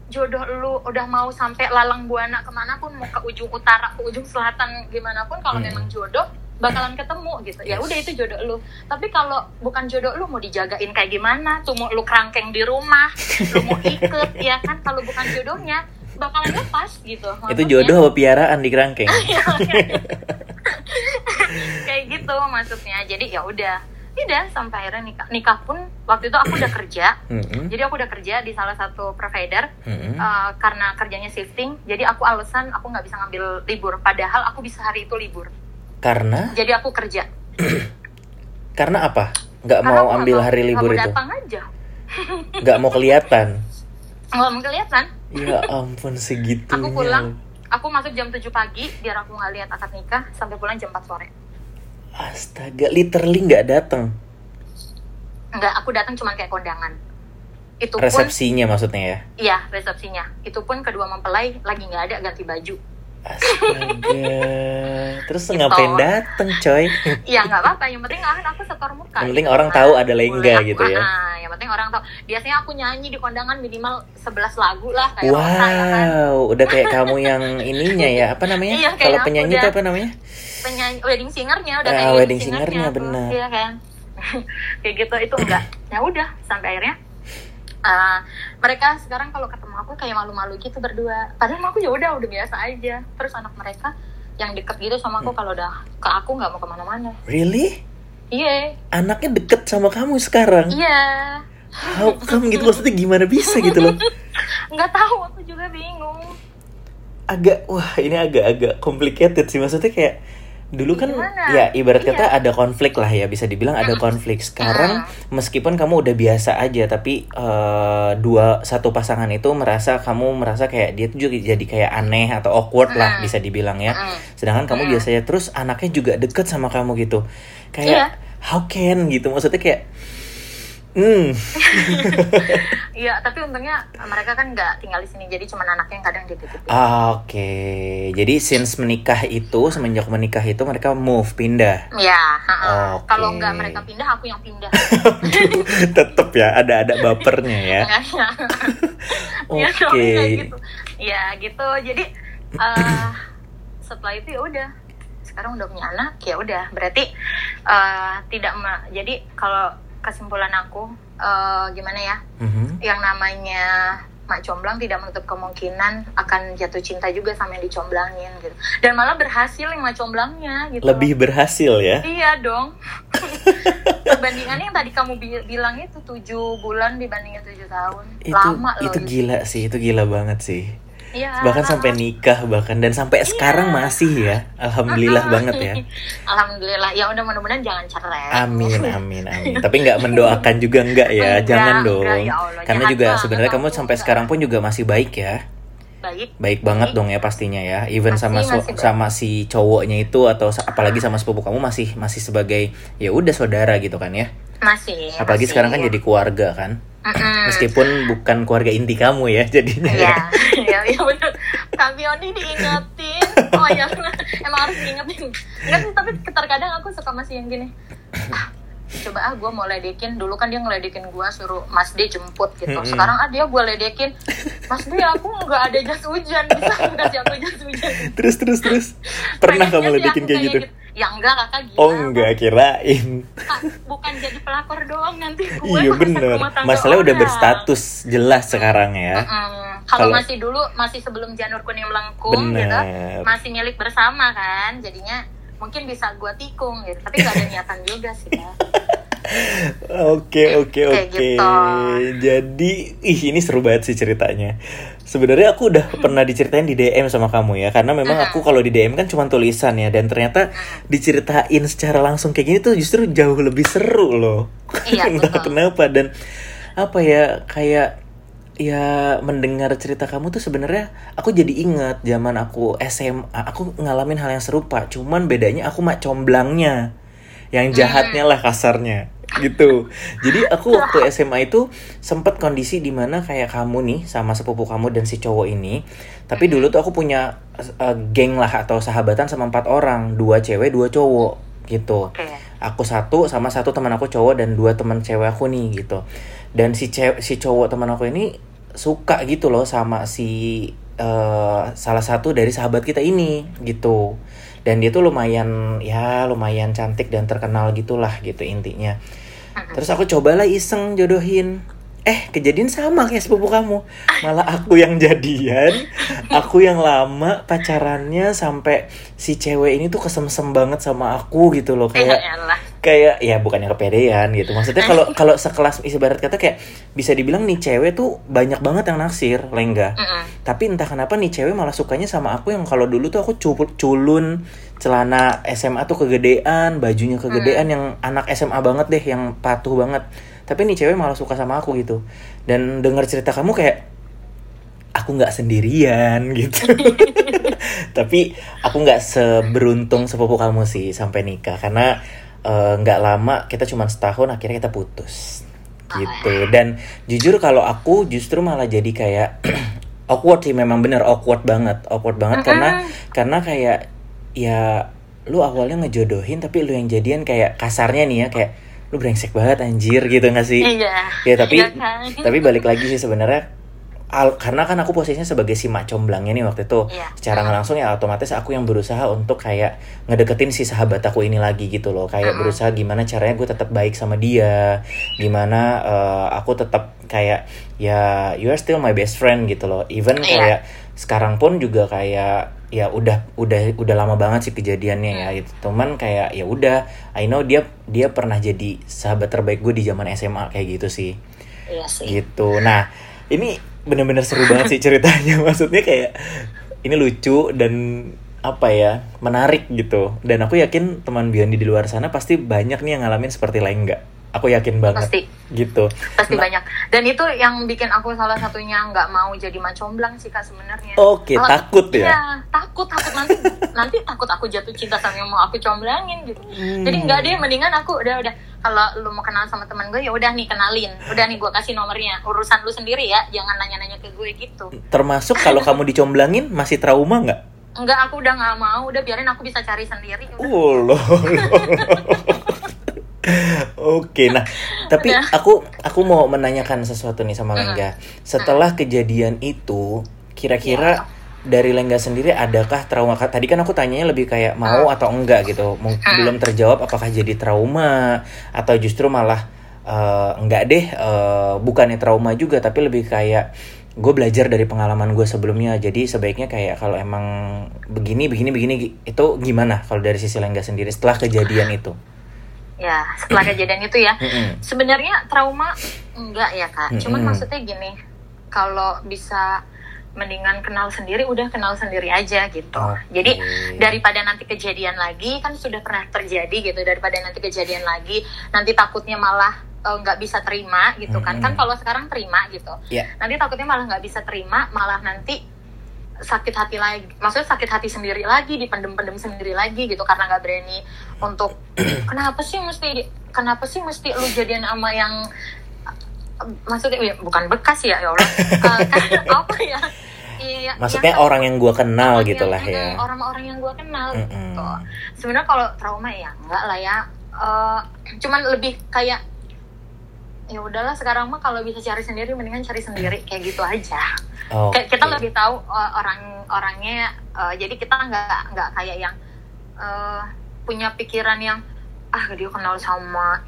jodoh lu udah mau sampai lalang buana ke mana pun mau ke ujung utara ke ujung selatan gimana pun kalau Hmm. memang jodoh bakalan ketemu gitu. Ya udah itu jodoh lu. Tapi kalau bukan jodoh lu mau dijagain kayak gimana? Tuh mau lu kerangkeng di rumah lu mau ikut ya kan? Kalau bukan jodohnya bakalan lepas gitu. Itu Maksudnya- jodoh apa piaraan di kerangkeng? kayak gitu maksudnya. Jadi ya udah udah sampai akhirnya nikah. Nikah pun waktu itu aku udah kerja. Jadi aku udah kerja di salah satu provider. Uh, karena kerjanya shifting. Jadi aku alasan aku nggak bisa ngambil libur. Padahal aku bisa hari itu libur. Karena? Jadi aku kerja. Karena apa? Nggak mau ambil hari libur mau itu? datang aja. Nggak mau kelihatan? nggak mau kelihatan. Ya ampun segitunya. aku pulang aku masuk jam 7 pagi biar aku nggak lihat akad nikah sampai pulang jam 4 sore Astaga, literally nggak datang. Nggak, aku datang cuma kayak kondangan. Itu resepsinya pun, maksudnya ya? Iya, resepsinya. Itu pun kedua mempelai lagi nggak ada ganti baju. Astaga. Terus gitu. ngapain dateng coy? Iya nggak apa-apa. Yang penting kan aku setor muka. Yang penting gitu. orang tahu ada lengga gitu ya. Nah, yang penting orang tahu. Biasanya aku nyanyi di kondangan minimal 11 lagu lah kayak Wow, orang, ya kan? udah kayak kamu yang ininya ya. Apa namanya? Iya, Kalau penyanyi itu apa namanya? Penyanyi wedding singernya udah uh, kayak wedding singernya benar. Iya kan. kayak gitu itu enggak. Ya udah sampai akhirnya uh, mereka sekarang kalau ketemu aku kayak malu-malu gitu berdua padahal aku ya udah udah biasa aja terus anak mereka yang deket gitu sama aku hmm. kalau udah ke aku nggak mau ke mana-mana really iya yeah. anaknya deket sama kamu sekarang iya yeah. How kamu gitu maksudnya gimana bisa gitu loh nggak tahu aku juga bingung agak wah ini agak-agak complicated sih maksudnya kayak dulu kan Gimana? ya ibarat iya. kata ada konflik lah ya bisa dibilang ada konflik. Sekarang meskipun kamu udah biasa aja tapi uh, dua satu pasangan itu merasa kamu merasa kayak dia tuh juga jadi kayak aneh atau awkward lah bisa dibilang ya. Sedangkan kamu biasanya terus anaknya juga deket sama kamu gitu. Kayak yeah. how can gitu? Maksudnya kayak Hmm. Iya, tapi untungnya mereka kan nggak tinggal di sini, jadi cuma anaknya yang kadang dititipin. Ah, Oke, okay. jadi since menikah itu semenjak menikah itu mereka move pindah. Iya. Okay. Kalau nggak mereka pindah, aku yang pindah. Tetep ya, ada ada bapernya ya. Iya, Oke. Okay. gitu. Ya gitu. Jadi uh, setelah itu ya udah sekarang udah punya anak ya udah berarti uh, tidak jadi kalau kesimpulan aku uh, gimana ya? Mm-hmm. yang namanya mak comblang tidak menutup kemungkinan akan jatuh cinta juga sama yang dicomblangin gitu. Dan malah berhasil yang mak comblangnya gitu. Lebih berhasil ya? Iya dong. Perbandingannya yang tadi kamu bilang itu tujuh bulan dibandingin tujuh tahun. Itu, lama loh itu. gila sih itu gila banget sih Ya. bahkan sampai nikah bahkan dan sampai ya. sekarang masih ya. Alhamdulillah uh banget ya. Alhamdulillah. Ya udah mudah-mudahan jangan cerai. Amin amin amin. Tapi nggak mendoakan juga enggak ya? Enggak, jangan dong. Enggak, ya Allah, karena juga sebenarnya kamu sampai enggak. sekarang pun juga masih baik ya. Baik. Baik banget dong ya pastinya ya. Even masih, sama masih sama si cowoknya itu atau apalagi sama sepupu kamu masih masih sebagai ya udah saudara gitu kan ya. Masih apalagi masih, sekarang kan jadi keluarga kan Meskipun bukan keluarga inti kamu ya jadinya. Iya, iya, iya benar. Tapi Oni diingetin. Oh ya, emang harus diingetin. Enggak, tapi terkadang aku suka masih yang gini. Ah, coba ah gue mau ledekin dulu kan dia ngeledekin gue suruh Mas D jemput gitu sekarang ah dia gue ledekin Mas D aku nggak ada jas hujan bisa kasih aku jas hujan terus terus terus pernah kamu ledekin kayak gitu? gitu ya enggak kakak gila. Oh enggak kirain. Bukan jadi pelakor doang nanti. Gue iya bener. masalah udah berstatus jelas sekarang ya. Mm -mm. kalau masih dulu masih sebelum janur kuning melengkung gitu masih milik bersama kan. Jadinya mungkin bisa gue tikung gitu. Tapi gak ada niatan juga sih ya Oke oke oke. Gitu. Jadi ih ini seru banget sih ceritanya. Sebenarnya aku udah pernah diceritain di DM sama kamu ya karena memang aku kalau di DM kan cuma tulisan ya dan ternyata diceritain secara langsung kayak gini tuh justru jauh lebih seru loh. Iya, Entah kenapa dan apa ya kayak ya mendengar cerita kamu tuh sebenarnya aku jadi ingat zaman aku SMA aku ngalamin hal yang serupa cuman bedanya aku mak comblangnya yang jahatnya lah kasarnya gitu. Jadi aku waktu SMA itu sempat kondisi di mana kayak kamu nih sama sepupu kamu dan si cowok ini tapi dulu tuh aku punya uh, geng lah atau sahabatan sama empat orang dua cewek dua cowok gitu. Aku satu sama satu teman aku cowok dan dua teman cewek aku nih gitu. Dan si cewek si cowok teman aku ini suka gitu loh sama si uh, salah satu dari sahabat kita ini gitu dan dia tuh lumayan ya lumayan cantik dan terkenal gitulah gitu intinya. Terus aku cobalah iseng jodohin. Eh kejadian sama kayak sepupu kamu. Malah aku yang jadian. Aku yang lama pacarannya sampai si cewek ini tuh kesemsem banget sama aku gitu loh. Kayak kayak ya bukannya kepedean gitu. Maksudnya kalau kalau sekelas ibarat kata kayak bisa dibilang nih cewek tuh banyak banget yang naksir lengga. Tapi entah kenapa nih cewek malah sukanya sama aku yang kalau dulu tuh aku culun celana SMA tuh kegedean bajunya kegedean mm. yang anak SMA banget deh yang patuh banget. Tapi nih cewek malah suka sama aku gitu. Dan dengar cerita kamu kayak aku nggak sendirian gitu. Tapi aku nggak seberuntung sepupu kamu sih sampai nikah. Karena nggak uh, lama kita cuma setahun akhirnya kita putus. Gitu. Dan jujur kalau aku justru malah jadi kayak awkward sih memang bener awkward banget awkward banget. Uh -uh. karena karena kayak ya lu awalnya ngejodohin tapi lu yang jadian kayak kasarnya nih ya kayak lu brengsek banget anjir gitu gak sih? Iya. Ya tapi iya kan? tapi balik lagi sih sebenarnya al karena kan aku posisinya sebagai si mak comblangnya nih waktu itu. Yeah. secara nggak langsung ya otomatis aku yang berusaha untuk kayak ngedeketin si sahabat aku ini lagi gitu loh. Kayak uh -huh. berusaha gimana caranya gue tetap baik sama dia. Gimana uh, aku tetap kayak ya you are still my best friend gitu loh. Even yeah. kayak sekarang pun juga kayak ya udah udah udah lama banget sih kejadiannya ya. Gitu cuman kayak ya udah I know dia dia pernah jadi sahabat terbaik gue di zaman SMA kayak gitu sih. Iya sih. Gitu. Nah ini bener-bener seru banget sih ceritanya. Maksudnya kayak ini lucu dan apa ya menarik gitu. Dan aku yakin teman Biondi di luar sana pasti banyak nih yang ngalamin seperti Lengga aku yakin banget. Pasti. Gitu. Pasti nah, banyak. Dan itu yang bikin aku salah satunya nggak mau jadi macomblang sih kak sebenarnya. Oke okay, takut ya? Iya, takut takut. Nanti nanti takut aku jatuh cinta sama yang mau aku comblangin gitu. Hmm. jadi nggak deh mendingan aku udah udah kalau lu mau kenal sama teman gue ya udah nih kenalin udah nih gue kasih nomornya urusan lu sendiri ya jangan nanya-nanya ke gue gitu termasuk kalau kamu dicomblangin masih trauma nggak Enggak, aku udah nggak mau. Udah biarin aku bisa cari sendiri. Udah. Oh, loh. Oke, nah tapi Udah. aku aku mau menanyakan sesuatu nih sama Lengga. Setelah kejadian itu, kira-kira ya. Dari Lengga sendiri adakah trauma? Tadi kan aku tanyanya lebih kayak mau atau enggak gitu. Mungkin belum terjawab apakah jadi trauma atau justru malah uh, enggak deh, uh, bukannya trauma juga tapi lebih kayak gue belajar dari pengalaman gue sebelumnya. Jadi sebaiknya kayak kalau emang begini begini begini itu gimana kalau dari sisi Lengga sendiri setelah kejadian itu? Ya setelah kejadian itu ya. Sebenarnya trauma enggak ya kak. Cuman maksudnya gini kalau bisa mendingan kenal sendiri udah kenal sendiri aja gitu. Okay. jadi daripada nanti kejadian lagi kan sudah pernah terjadi gitu daripada nanti kejadian lagi nanti takutnya malah eh, nggak uh, bisa terima gitu kan. Kan kalau sekarang terima gitu. Yeah. nanti takutnya malah nggak bisa terima malah nanti sakit hati lagi maksudnya sakit hati sendiri lagi dipendem-pendem sendiri lagi gitu karena nggak berani untuk kenapa sih mesti kenapa sih mesti lu jadian sama yang maksudnya ya, bukan bekas ya ya Allah. Uh, apa ya Iya, maksudnya yang orang yang gue kenal gitu lah ya. orang-orang yang gue kenal mm -hmm. gitu. Sebenarnya kalau trauma ya enggak lah ya. Uh, cuman lebih kayak ya udahlah sekarang mah kalau bisa cari sendiri mendingan cari sendiri kayak gitu aja. Oh, kayak kita lebih tahu uh, orang orangnya uh, jadi kita nggak nggak kayak yang uh, punya pikiran yang ah dia kenal sama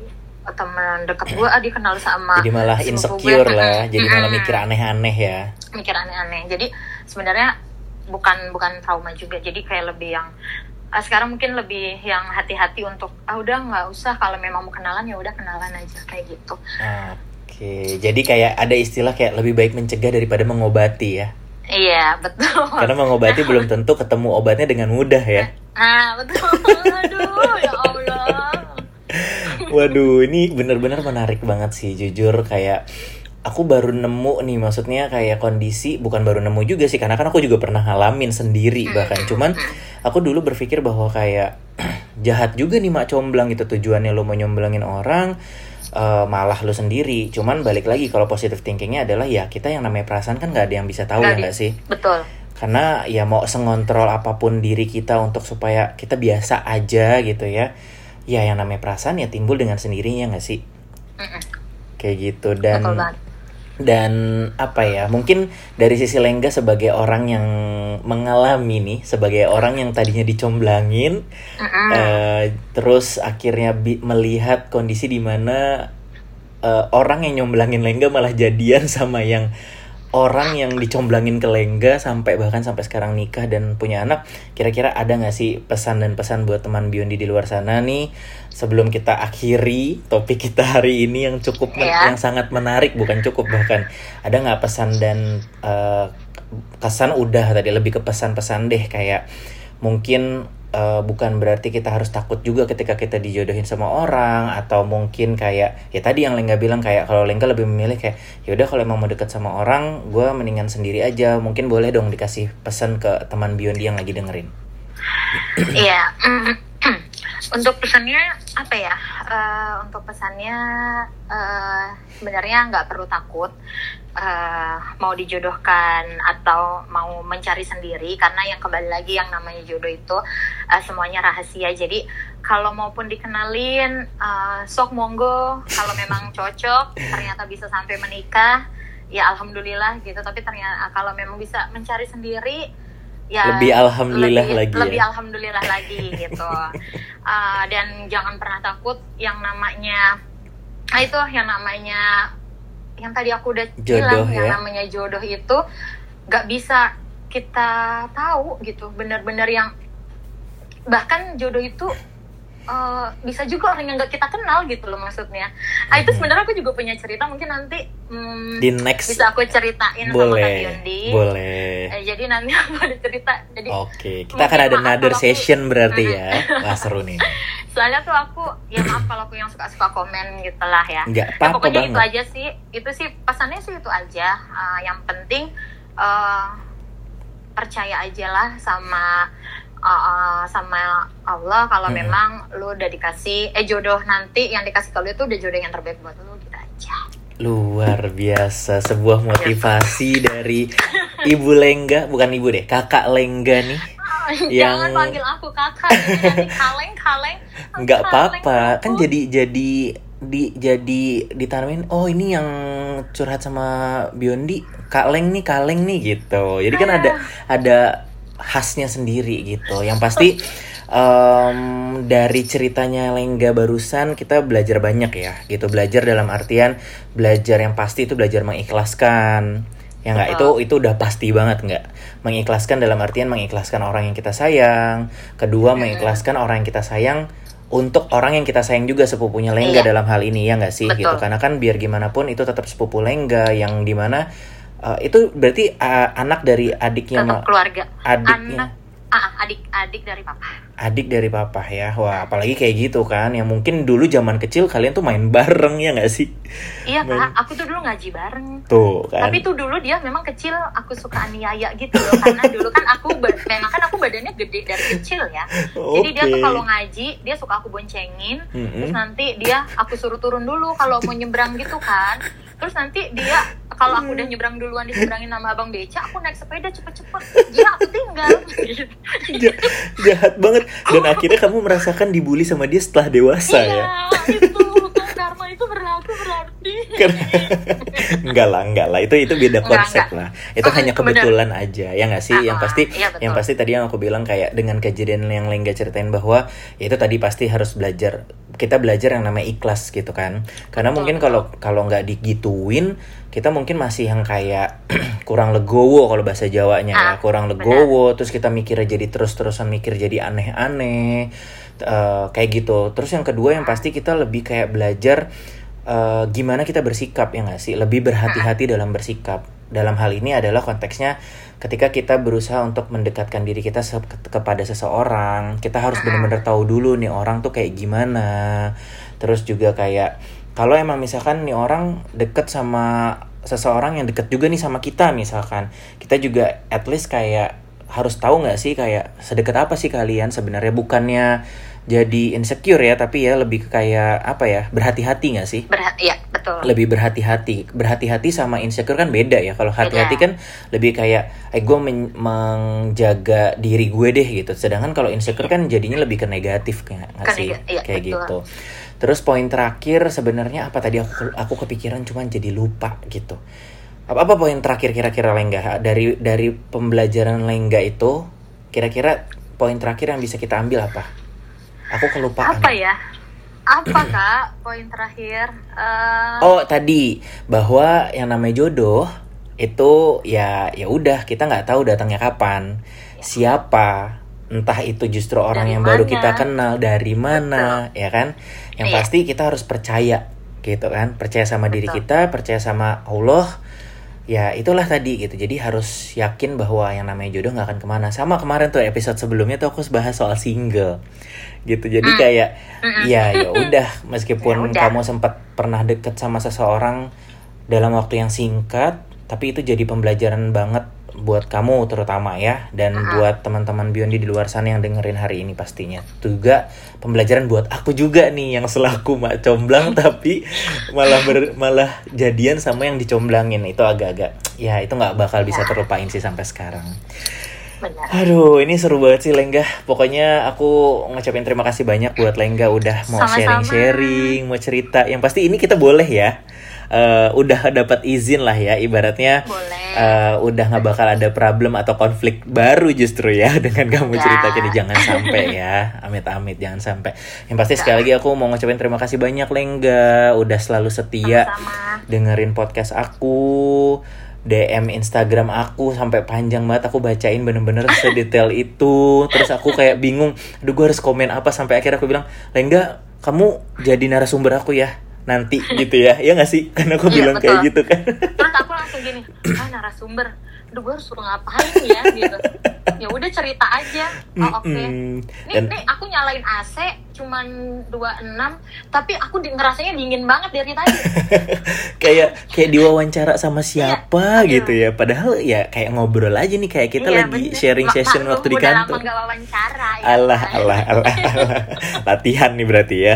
teman dekat gue ah dia kenal sama jadi malah insecure gue. lah jadi malah mikir aneh-aneh ya mikir aneh-aneh jadi sebenarnya bukan bukan trauma juga jadi kayak lebih yang uh, sekarang mungkin lebih yang hati-hati untuk ah udah nggak usah kalau memang mau kenalan ya udah kenalan aja kayak gitu. Oke, jadi kayak ada istilah kayak lebih baik mencegah daripada mengobati ya. Iya betul. Karena mengobati belum tentu ketemu obatnya dengan mudah ya. Ah betul. Aduh ya Allah. Waduh, ini benar-benar menarik banget sih jujur kayak aku baru nemu nih maksudnya kayak kondisi bukan baru nemu juga sih karena kan aku juga pernah ngalamin sendiri bahkan. Cuman aku dulu berpikir bahwa kayak jahat juga nih mak comblang gitu tujuannya lo mau nyomblangin orang uh, malah lo sendiri. Cuman balik lagi kalau positive thinkingnya adalah ya kita yang namanya perasaan kan nggak ada yang bisa tahu gak ya nggak sih? Betul. Karena ya mau sengontrol apa pun diri kita untuk supaya kita biasa aja gitu ya. Ya yang namanya perasaan ya timbul dengan sendirinya nggak sih? Mm -mm. kayak gitu dan dan apa ya mungkin dari sisi Lengga sebagai orang yang mengalami nih sebagai orang yang tadinya dicomblangin uh -uh. Uh, terus akhirnya melihat kondisi di mana uh, orang yang nyomblangin Lengga malah jadian sama yang orang yang dicomblangin ke Lengga sampai bahkan sampai sekarang nikah dan punya anak kira-kira ada nggak sih pesan dan pesan buat teman Biondi di luar sana nih sebelum kita akhiri topik kita hari ini yang cukup yeah. yang sangat menarik bukan cukup bahkan ada nggak pesan dan uh, kesan udah tadi lebih ke pesan-pesan deh kayak mungkin uh, bukan berarti kita harus takut juga ketika kita dijodohin sama orang atau mungkin kayak ya tadi yang Lengga bilang kayak kalau Lengga lebih memilih kayak ya udah kalau emang mau deket sama orang gue mendingan sendiri aja. Mungkin boleh dong dikasih pesan ke teman Biondi yang lagi dengerin. Iya untuk pesannya apa ya? Uh, untuk pesannya uh, sebenarnya nggak perlu takut uh, mau dijodohkan atau mau mencari sendiri karena yang kembali lagi yang namanya jodoh itu uh, semuanya rahasia. Jadi kalau maupun dikenalin uh, sok monggo. Kalau memang cocok ternyata bisa sampai menikah ya alhamdulillah gitu. Tapi ternyata kalau memang bisa mencari sendiri ya lebih alhamdulillah lebih, lagi lebih ya? alhamdulillah lagi gitu. Uh, dan jangan pernah takut yang namanya nah itu yang namanya yang tadi aku udah jodoh, bilang ya? yang namanya jodoh itu gak bisa kita tahu gitu benar-benar yang bahkan jodoh itu uh, bisa juga orang yang gak kita kenal gitu loh maksudnya. Ah itu sebenarnya aku juga punya cerita mungkin nanti hmm, di next bisa aku ceritain boleh, sama Kak Yondi. Boleh. Eh, jadi nanti aku ada cerita. Jadi Oke, okay. kita akan ada another session aku, berarti ya. Wah seru nih. Soalnya tuh aku ya maaf kalau aku yang suka-suka komen gitu lah ya. Enggak apa-apa ya, pokoknya banget. itu aja sih. Itu sih pesannya sih itu aja. Uh, yang penting uh, percaya aja lah sama uh, sama Allah kalau hmm. memang lu udah dikasih eh jodoh nanti yang dikasih ke lu itu udah jodoh yang terbaik buat lu gitu aja luar biasa sebuah motivasi dari ibu Lengga bukan ibu deh kakak Lengga nih yang jangan panggil aku kakak kaleng kaleng nggak apa-apa kan jadi jadi di jadi ditanamin oh ini yang curhat sama Biondi kaleng nih kaleng nih gitu jadi kan ada ada khasnya sendiri gitu. Yang pasti um, dari ceritanya Lengga barusan kita belajar banyak ya gitu. Belajar dalam artian belajar yang pasti itu belajar mengikhlaskan. Ya nggak itu itu udah pasti banget nggak mengikhlaskan dalam artian mengikhlaskan orang yang kita sayang. Kedua mengikhlaskan orang yang kita sayang untuk orang yang kita sayang juga sepupunya Lengga iya. dalam hal ini ya nggak sih gitu. Betul. gitu karena kan biar gimana pun itu tetap sepupu Lengga yang di mana Uh, itu berarti uh, anak dari adiknya Tetap keluarga. Adiknya. Anak ah, adik adik dari papa. Adik dari papa ya. Wah, apalagi kayak gitu kan. Yang mungkin dulu zaman kecil kalian tuh main bareng ya nggak sih? Iya, main... Kak. Aku tuh dulu ngaji bareng. Tuh, kan. Tapi tuh dulu dia memang kecil, aku suka aniaya gitu loh. Karena dulu kan aku memang kan aku badannya gede dari kecil ya. Okay. Jadi dia tuh kalau ngaji, dia suka aku boncengin. Mm -hmm. Terus nanti dia aku suruh turun dulu kalau mau nyebrang gitu kan terus nanti dia kalau aku udah nyebrang duluan diseberangin nama abang beca aku naik sepeda cepet-cepet dia aku tinggal jahat banget dan akhirnya kamu merasakan dibully sama dia setelah dewasa iya, ya? itu. Karma itu berlaku berarti. Enggak lah enggak lah. Itu itu beda konsep enggak, lah. Itu oh, hanya kebetulan bener. aja ya nggak sih? Uh, yang ah, pasti iya, yang pasti tadi yang aku bilang kayak dengan kejadian yang Lengga ceritain bahwa ya itu tadi pasti harus belajar kita belajar yang namanya ikhlas gitu kan. Karena betul, mungkin kalau kalau nggak digituin kita mungkin masih yang kayak kurang legowo kalau bahasa Jawanya ya. ah, ya kurang legowo bener. terus kita mikirnya jadi terus-terusan mikir jadi aneh-aneh uh, kayak gitu. Terus yang kedua yang pasti kita lebih kayak belajar uh, gimana kita bersikap ya nggak sih? Lebih berhati-hati dalam bersikap dalam hal ini adalah konteksnya ketika kita berusaha untuk mendekatkan diri kita se kepada seseorang kita harus benar-benar tahu dulu nih orang tuh kayak gimana. Terus juga kayak kalau emang misalkan nih orang deket sama seseorang yang deket juga nih sama kita misalkan kita juga at least kayak harus tahu nggak sih kayak sedekat apa sih kalian sebenarnya? Bukannya jadi insecure ya tapi ya lebih kayak apa ya berhati-hati nggak sih? Berhati ya betul. Lebih berhati-hati. Berhati-hati sama insecure kan beda ya. Kalau hati-hati kan lebih kayak eh gue men menjaga diri gue deh gitu. Sedangkan kalau insecure kan jadinya lebih ke negatif kayak nggak sih? iya, kayak betul. gitu. Terus poin terakhir sebenarnya apa tadi aku aku kepikiran cuman jadi lupa gitu. Apa apa poin terakhir kira-kira lengga? Dari dari pembelajaran lengga itu kira-kira poin terakhir yang bisa kita ambil apa Aku kelupaan. Apa ya? Apa kak? Poin terakhir. Uh... Oh tadi bahwa yang namanya jodoh itu ya ya udah kita nggak tahu datangnya kapan, ya. siapa, entah itu justru orang dari yang mana? baru kita kenal dari mana, Betul. ya kan? Yang iya. pasti kita harus percaya gitu kan, percaya sama Betul. diri kita, percaya sama Allah ya itulah tadi gitu. Jadi harus yakin bahwa yang namanya jodoh nggak akan ke mana. Sama kemarin tuh episode sebelumnya tuh aku bahas soal single. Gitu. Jadi mm. kayak mm ya ya udah. Meskipun ya kamu sempat pernah deket sama seseorang dalam waktu yang singkat tapi itu jadi pembelajaran banget buat kamu terutama ya dan uh -huh. buat teman-teman Biondi di luar sana yang dengerin hari ini pastinya juga pembelajaran buat aku juga nih yang selaku mak comblang tapi malah ber, malah jadian sama yang dicomblangin itu agak-agak ya itu nggak bakal bisa ya. terlupain sih sampai sekarang. Benar. Aduh, ini seru banget sih Lengga. Pokoknya aku ngucapin terima kasih banyak buat Lengga udah mau sharing-sharing, mau cerita. Yang pasti ini kita boleh ya uh, udah dapat izin lah ya ibaratnya uh, udah nggak bakal ada problem atau konflik baru justru ya dengan kamu ya. cerita jadi jangan sampai ya amit-amit jangan sampai. Yang pasti ya. sekali lagi aku mau ngucapin terima kasih banyak Lengga. Udah selalu setia Sama-sama. dengerin podcast aku DM Instagram aku sampai panjang banget. Aku bacain bener-bener sedetail itu. Terus aku kayak bingung aduh gue harus komen apa? Sampai akhirnya aku bilang Lengga kamu jadi narasumber aku ya nanti gitu ya. Ya nggak sih? Karena aku iya, bilang betul. kayak gitu kan. Terus aku langsung gini ah narasumber. Aduh gue harus suruh ngapain ya? Gitu. Ya udah cerita aja. Oh oke. Okay. nih Dan... nih aku nyalain AC cuman 26 tapi aku di, ngerasanya dingin banget dari tadi. Kayak kayak diwawancara sama siapa iya, gitu ya. Padahal ya kayak ngobrol aja nih kayak kita iya, lagi bener. sharing session waktu di kantor. wawancara ya Allah, Allah Allah Allah latihan nih berarti ya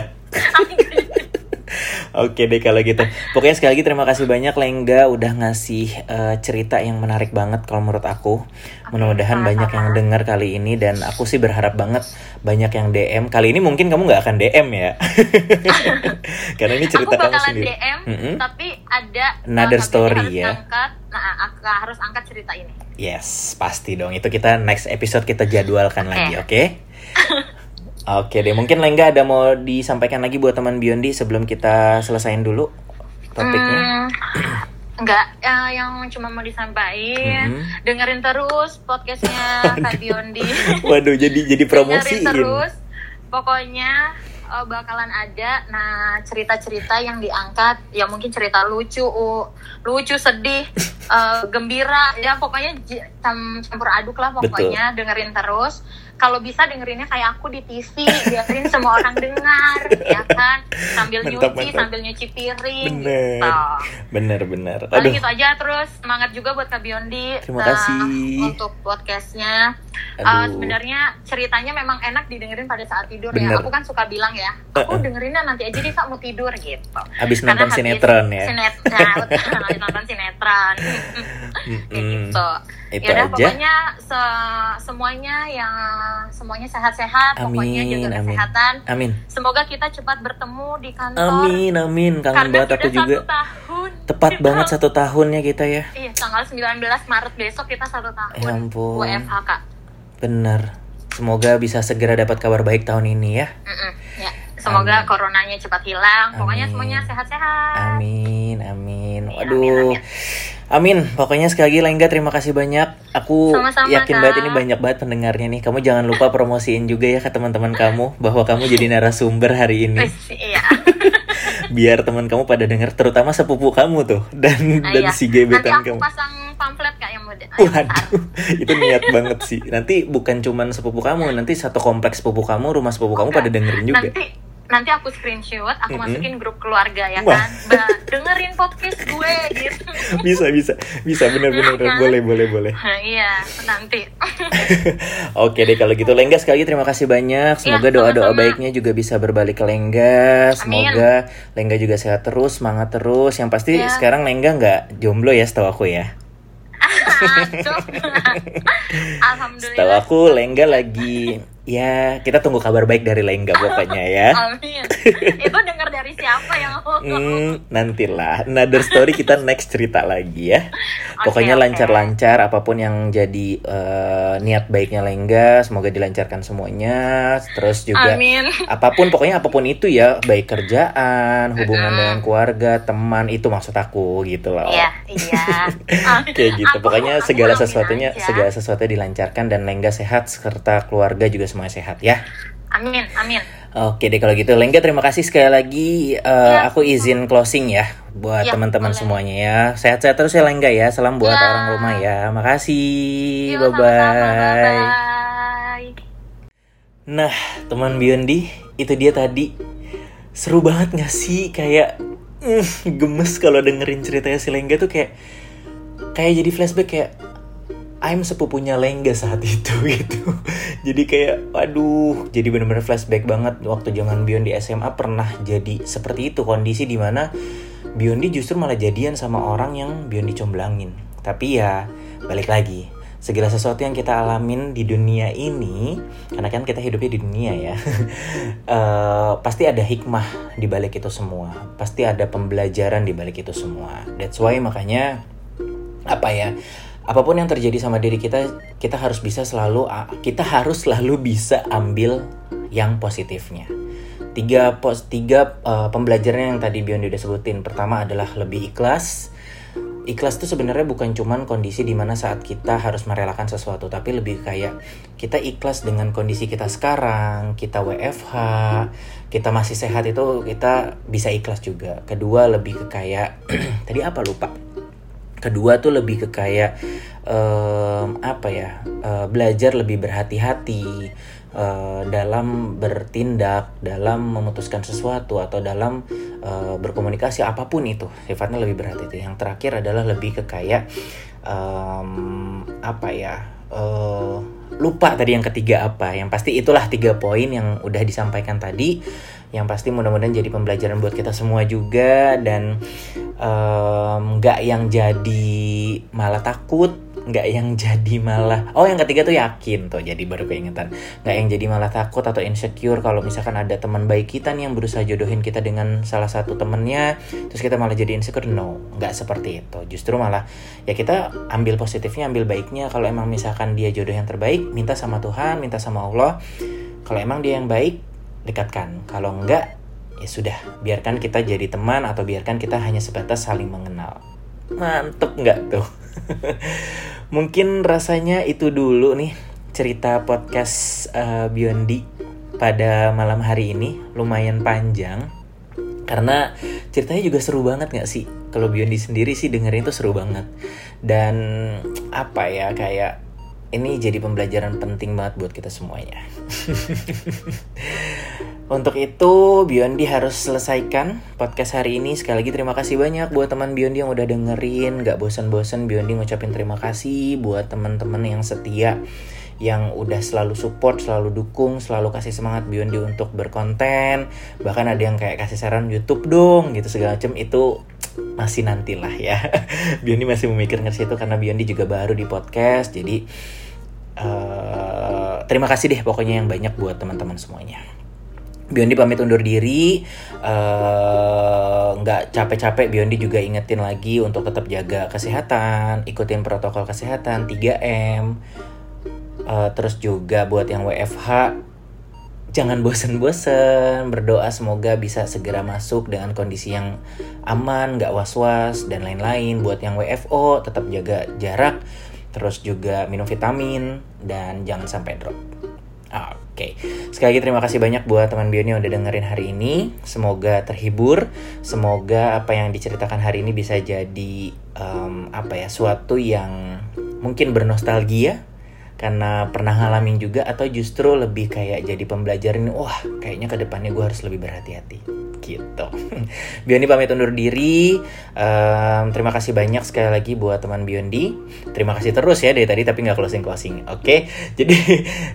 Oke deh kalau gitu. Pokoknya sekali lagi terima kasih banyak Lengga udah ngasih uh, cerita yang menarik banget kalau menurut aku. Mudah-mudahan banyak yang dengar kali ini dan aku sih berharap banget banyak yang DM. Kali ini mungkin kamu nggak akan DM ya. Karena ini cerita aku kamu sendiri. DM, mm -hmm. tapi ada another story ya. Angkat, nah, aku harus angkat cerita ini. Yes, pasti dong. Itu kita next episode kita jadwalkan okay. lagi, oke? Okay? Oke deh, mungkin Lengga ada mau disampaikan lagi buat teman Biondi sebelum kita selesaiin dulu topiknya. Hmm, enggak, ya, yang cuma mau disampaikan, hmm. dengerin terus podcastnya Kak Biondi. Waduh, jadi jadi promosi. terus, pokoknya uh, bakalan ada nah cerita-cerita yang diangkat ya mungkin cerita lucu uh, lucu sedih uh, gembira ya pokoknya campur aduk lah pokoknya Betul. dengerin terus kalau bisa dengerinnya kayak aku di TV biarin semua orang dengar ya kan? Sambil mantap, nyuci mantap. sambil nyuci piring bener. gitu. bener bener. Aduh. gitu aja terus semangat juga buat Kak Biondi. Terima uh, kasih. untuk podcastnya. Uh, sebenarnya ceritanya memang enak didengerin pada saat tidur ya. bener. ya aku kan suka bilang ya aku dengerinnya nanti aja deh kak mau tidur gitu. Habis nonton Karena sinetron ya. sinetron habis nonton sinetron. Gitu itu Yaudah, aja. pokoknya se semuanya yang semuanya sehat-sehat pokoknya jaga amin. kesehatan. Amin. Semoga kita cepat bertemu di kantor. Amin amin. Kangen banget aku juga. tahun. tepat banget satu tahunnya kita ya. Iya tanggal 19 Maret besok kita satu tahun. Ya ampun. WFH kak. Bener semoga bisa segera dapat kabar baik tahun ini ya. Mm -mm, ya semoga amin. coronanya cepat hilang. Pokoknya semuanya sehat-sehat. Amin amin. Waduh. amin, amin, amin. Pokoknya sekali lagi Lengga terima kasih banyak. Aku Sama-sama, yakin banget ini banyak banget pendengarnya nih. Kamu jangan lupa promosiin juga ya ke teman-teman kamu bahwa kamu jadi narasumber hari ini. Iya. Biar teman kamu pada dengar terutama sepupu kamu tuh dan ah, dan iya. si gebetan Nanti aku kamu. pasang pamflet kayak yang model. Waduh, itu niat banget sih. Nanti bukan cuman sepupu kamu, nanti satu kompleks sepupu kamu, rumah sepupu kamu pada dengerin juga. Nanti nanti aku screenshot aku mm -hmm. masukin grup keluarga ya Wah. kan? Ba, dengerin podcast gue gitu. Bisa bisa. Bisa benar-benar ya, kan? boleh boleh boleh. Iya nanti. Oke deh kalau gitu. Lengga sekali lagi terima kasih banyak. Iya, semoga doa-doa baiknya juga bisa berbalik ke Lengga. Semoga Amin. Lengga juga sehat terus semangat terus. Yang pasti ya. sekarang Lengga nggak jomblo ya setahu aku ya. Alhamdulillah. Setahu aku Lengga lagi ya kita tunggu kabar baik dari Lengga pokoknya ya. Amin. Itu dengar dari siapa yang hmm, nantilah. Another story kita next cerita lagi ya. Okay, pokoknya lancar-lancar okay. apa pun yang jadi uh, niat baiknya Lengga, semoga dilancarkan semuanya. Terus juga Amin. apa pun pokoknya apa pun itu ya, baik kerjaan, hubungan uh -uh. dengan keluarga, teman itu maksud aku gitu loh. Iya, iya. Kayak gitu. Aku, pokoknya aku segala sesuatunya segala sesuatu dilancarkan dan Lengga sehat serta keluarga juga semuanya sehat ya. Amin, amin. Oke deh kalau gitu Lengga terima kasih sekali lagi uh, ya. aku izin closing ya buat ya, teman-teman semuanya ya. Sehat-sehat terus ya Lengga ya. Salam buat ya. orang rumah ya. Makasih. Bye bye. Nah, teman Biondi, itu dia tadi. Seru banget gak sih kayak mm, gemes kalau dengerin ceritanya si Lengga tuh kayak kayak jadi flashback kayak I'm sepupunya Lengga saat itu gitu. jadi kayak waduh, jadi bener-bener flashback banget waktu zaman Biondi SMA pernah jadi seperti itu kondisi di mana Biondi justru malah jadian sama orang yang Biondi comblangin. Tapi ya balik lagi, segala sesuatu yang kita alamin di dunia ini, karena kan kita hidupnya di dunia ya, uh, pasti ada hikmah di balik itu semua, pasti ada pembelajaran di balik itu semua. That's why makanya apa ya? Apa pun yang terjadi sama diri kita kita harus bisa selalu kita harus selalu bisa ambil yang positifnya. Tiga pos tiga uh, pembelajaran yang tadi Biondi udah sebutin. Pertama adalah lebih ikhlas. Ikhlas itu sebenarnya bukan cuman kondisi di mana saat kita harus merelakan sesuatu tapi lebih kayak kita ikhlas dengan kondisi kita sekarang kita WFH kita masih sehat itu kita bisa ikhlas juga. Kedua lebih ke kayak tadi apa? Lupa kedua tuh lebih ke kayak um, apa ya uh, belajar lebih berhati-hati uh, dalam bertindak dalam memutuskan sesuatu atau dalam uh, berkomunikasi apa pun itu. Sifatnya lebih berhati-hati. Yang terakhir adalah lebih ke kayak um, apa ya uh, lupa tadi yang ketiga apa. Yang pasti itulah tiga poin yang udah disampaikan tadi yang pasti mudah-mudahan jadi pembelajaran buat kita semua juga dan nggak um, yang jadi malah takut nggak yang jadi malah oh yang ketiga tuh yakin tuh jadi baru keingetan. Nggak yang jadi malah takut atau insecure kalau misalkan ada teman baik kita nih yang berusaha jodohin kita dengan salah satu temennya terus kita malah jadi insecure. No nggak seperti itu. Justru malah ya kita ambil positifnya ambil baiknya. Kalau emang misalkan dia jodoh yang terbaik minta sama Tuhan minta sama Allah. Kalau emang dia yang baik dekatkan. Kalau enggak, ya sudah, biarkan kita jadi teman atau biarkan kita hanya sebatas saling mengenal. Mantep nggak tuh? Mungkin rasanya itu dulu nih cerita podcast uh, Biondi pada malam hari ini lumayan panjang karena ceritanya juga seru banget nggak sih kalau Biondi sendiri sih dengerin tuh seru banget dan apa ya kayak ini jadi pembelajaran penting banget buat kita semuanya. Untuk itu, Biondi harus selesaikan podcast hari ini. Sekali lagi terima kasih banyak buat teman Biondi yang udah dengerin. Gak bosan-bosan Biondi ngucapin terima kasih buat teman-teman yang setia yang udah selalu support, selalu dukung, selalu kasih semangat Biondi untuk berkonten. Bahkan ada yang kayak kasih saran YouTube dong gitu segala macam itu masih nantilah ya. Biondi masih memikirkan situ karena Biondi juga baru di podcast. Jadi uh, terima kasih deh pokoknya yang banyak buat teman-teman semuanya. Biondi pamit undur diri, eh, nggak uh, capek-capek Biondi juga ingetin lagi untuk tetap jaga kesehatan, ikutin protokol kesehatan 3M, uh, terus juga buat yang WFH jangan bosen-bosen berdoa semoga bisa segera masuk dengan kondisi yang aman, nggak was-was dan lain-lain. Buat yang WFO tetap jaga jarak, terus juga minum vitamin dan jangan sampai drop. Oke, okay. sekali lagi terima kasih banyak buat teman Bioni yang udah dengerin hari ini. Semoga terhibur, semoga apa yang diceritakan hari ini bisa jadi um, apa ya, suatu yang mungkin bernostalgia karena pernah ngalamin juga atau justru lebih kayak jadi pembelajaran wah kayaknya ke depannya gue harus lebih berhati-hati. Gitu. Biondi pamit undur diri. Um, terima kasih banyak sekali lagi buat teman Biondi. Terima kasih terus ya dari tadi tapi nggak closing closing oke okay? jadi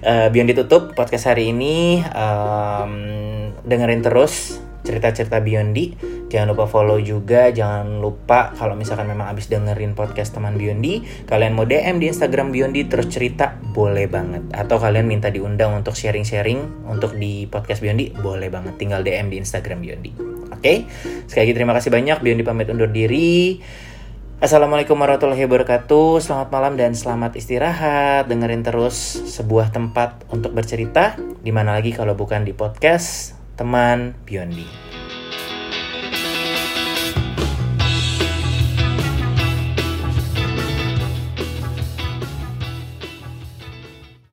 uh, Biondi tutup podcast hari ini. Um, dengerin terus cerita-cerita Biondi. Jangan lupa follow juga, jangan lupa kalau misalkan memang abis dengerin podcast teman Biondi, kalian mau DM di Instagram Biondi terus cerita, boleh banget. Atau kalian minta diundang untuk sharing-sharing untuk di podcast Biondi, boleh banget. Tinggal DM di Instagram Biondi. Oke, okay? sekali lagi terima kasih banyak. Biondi pamit undur diri. Assalamualaikum warahmatullahi wabarakatuh Selamat malam dan selamat istirahat Dengerin terus sebuah tempat untuk bercerita Di mana lagi kalau bukan di podcast teman Biondi.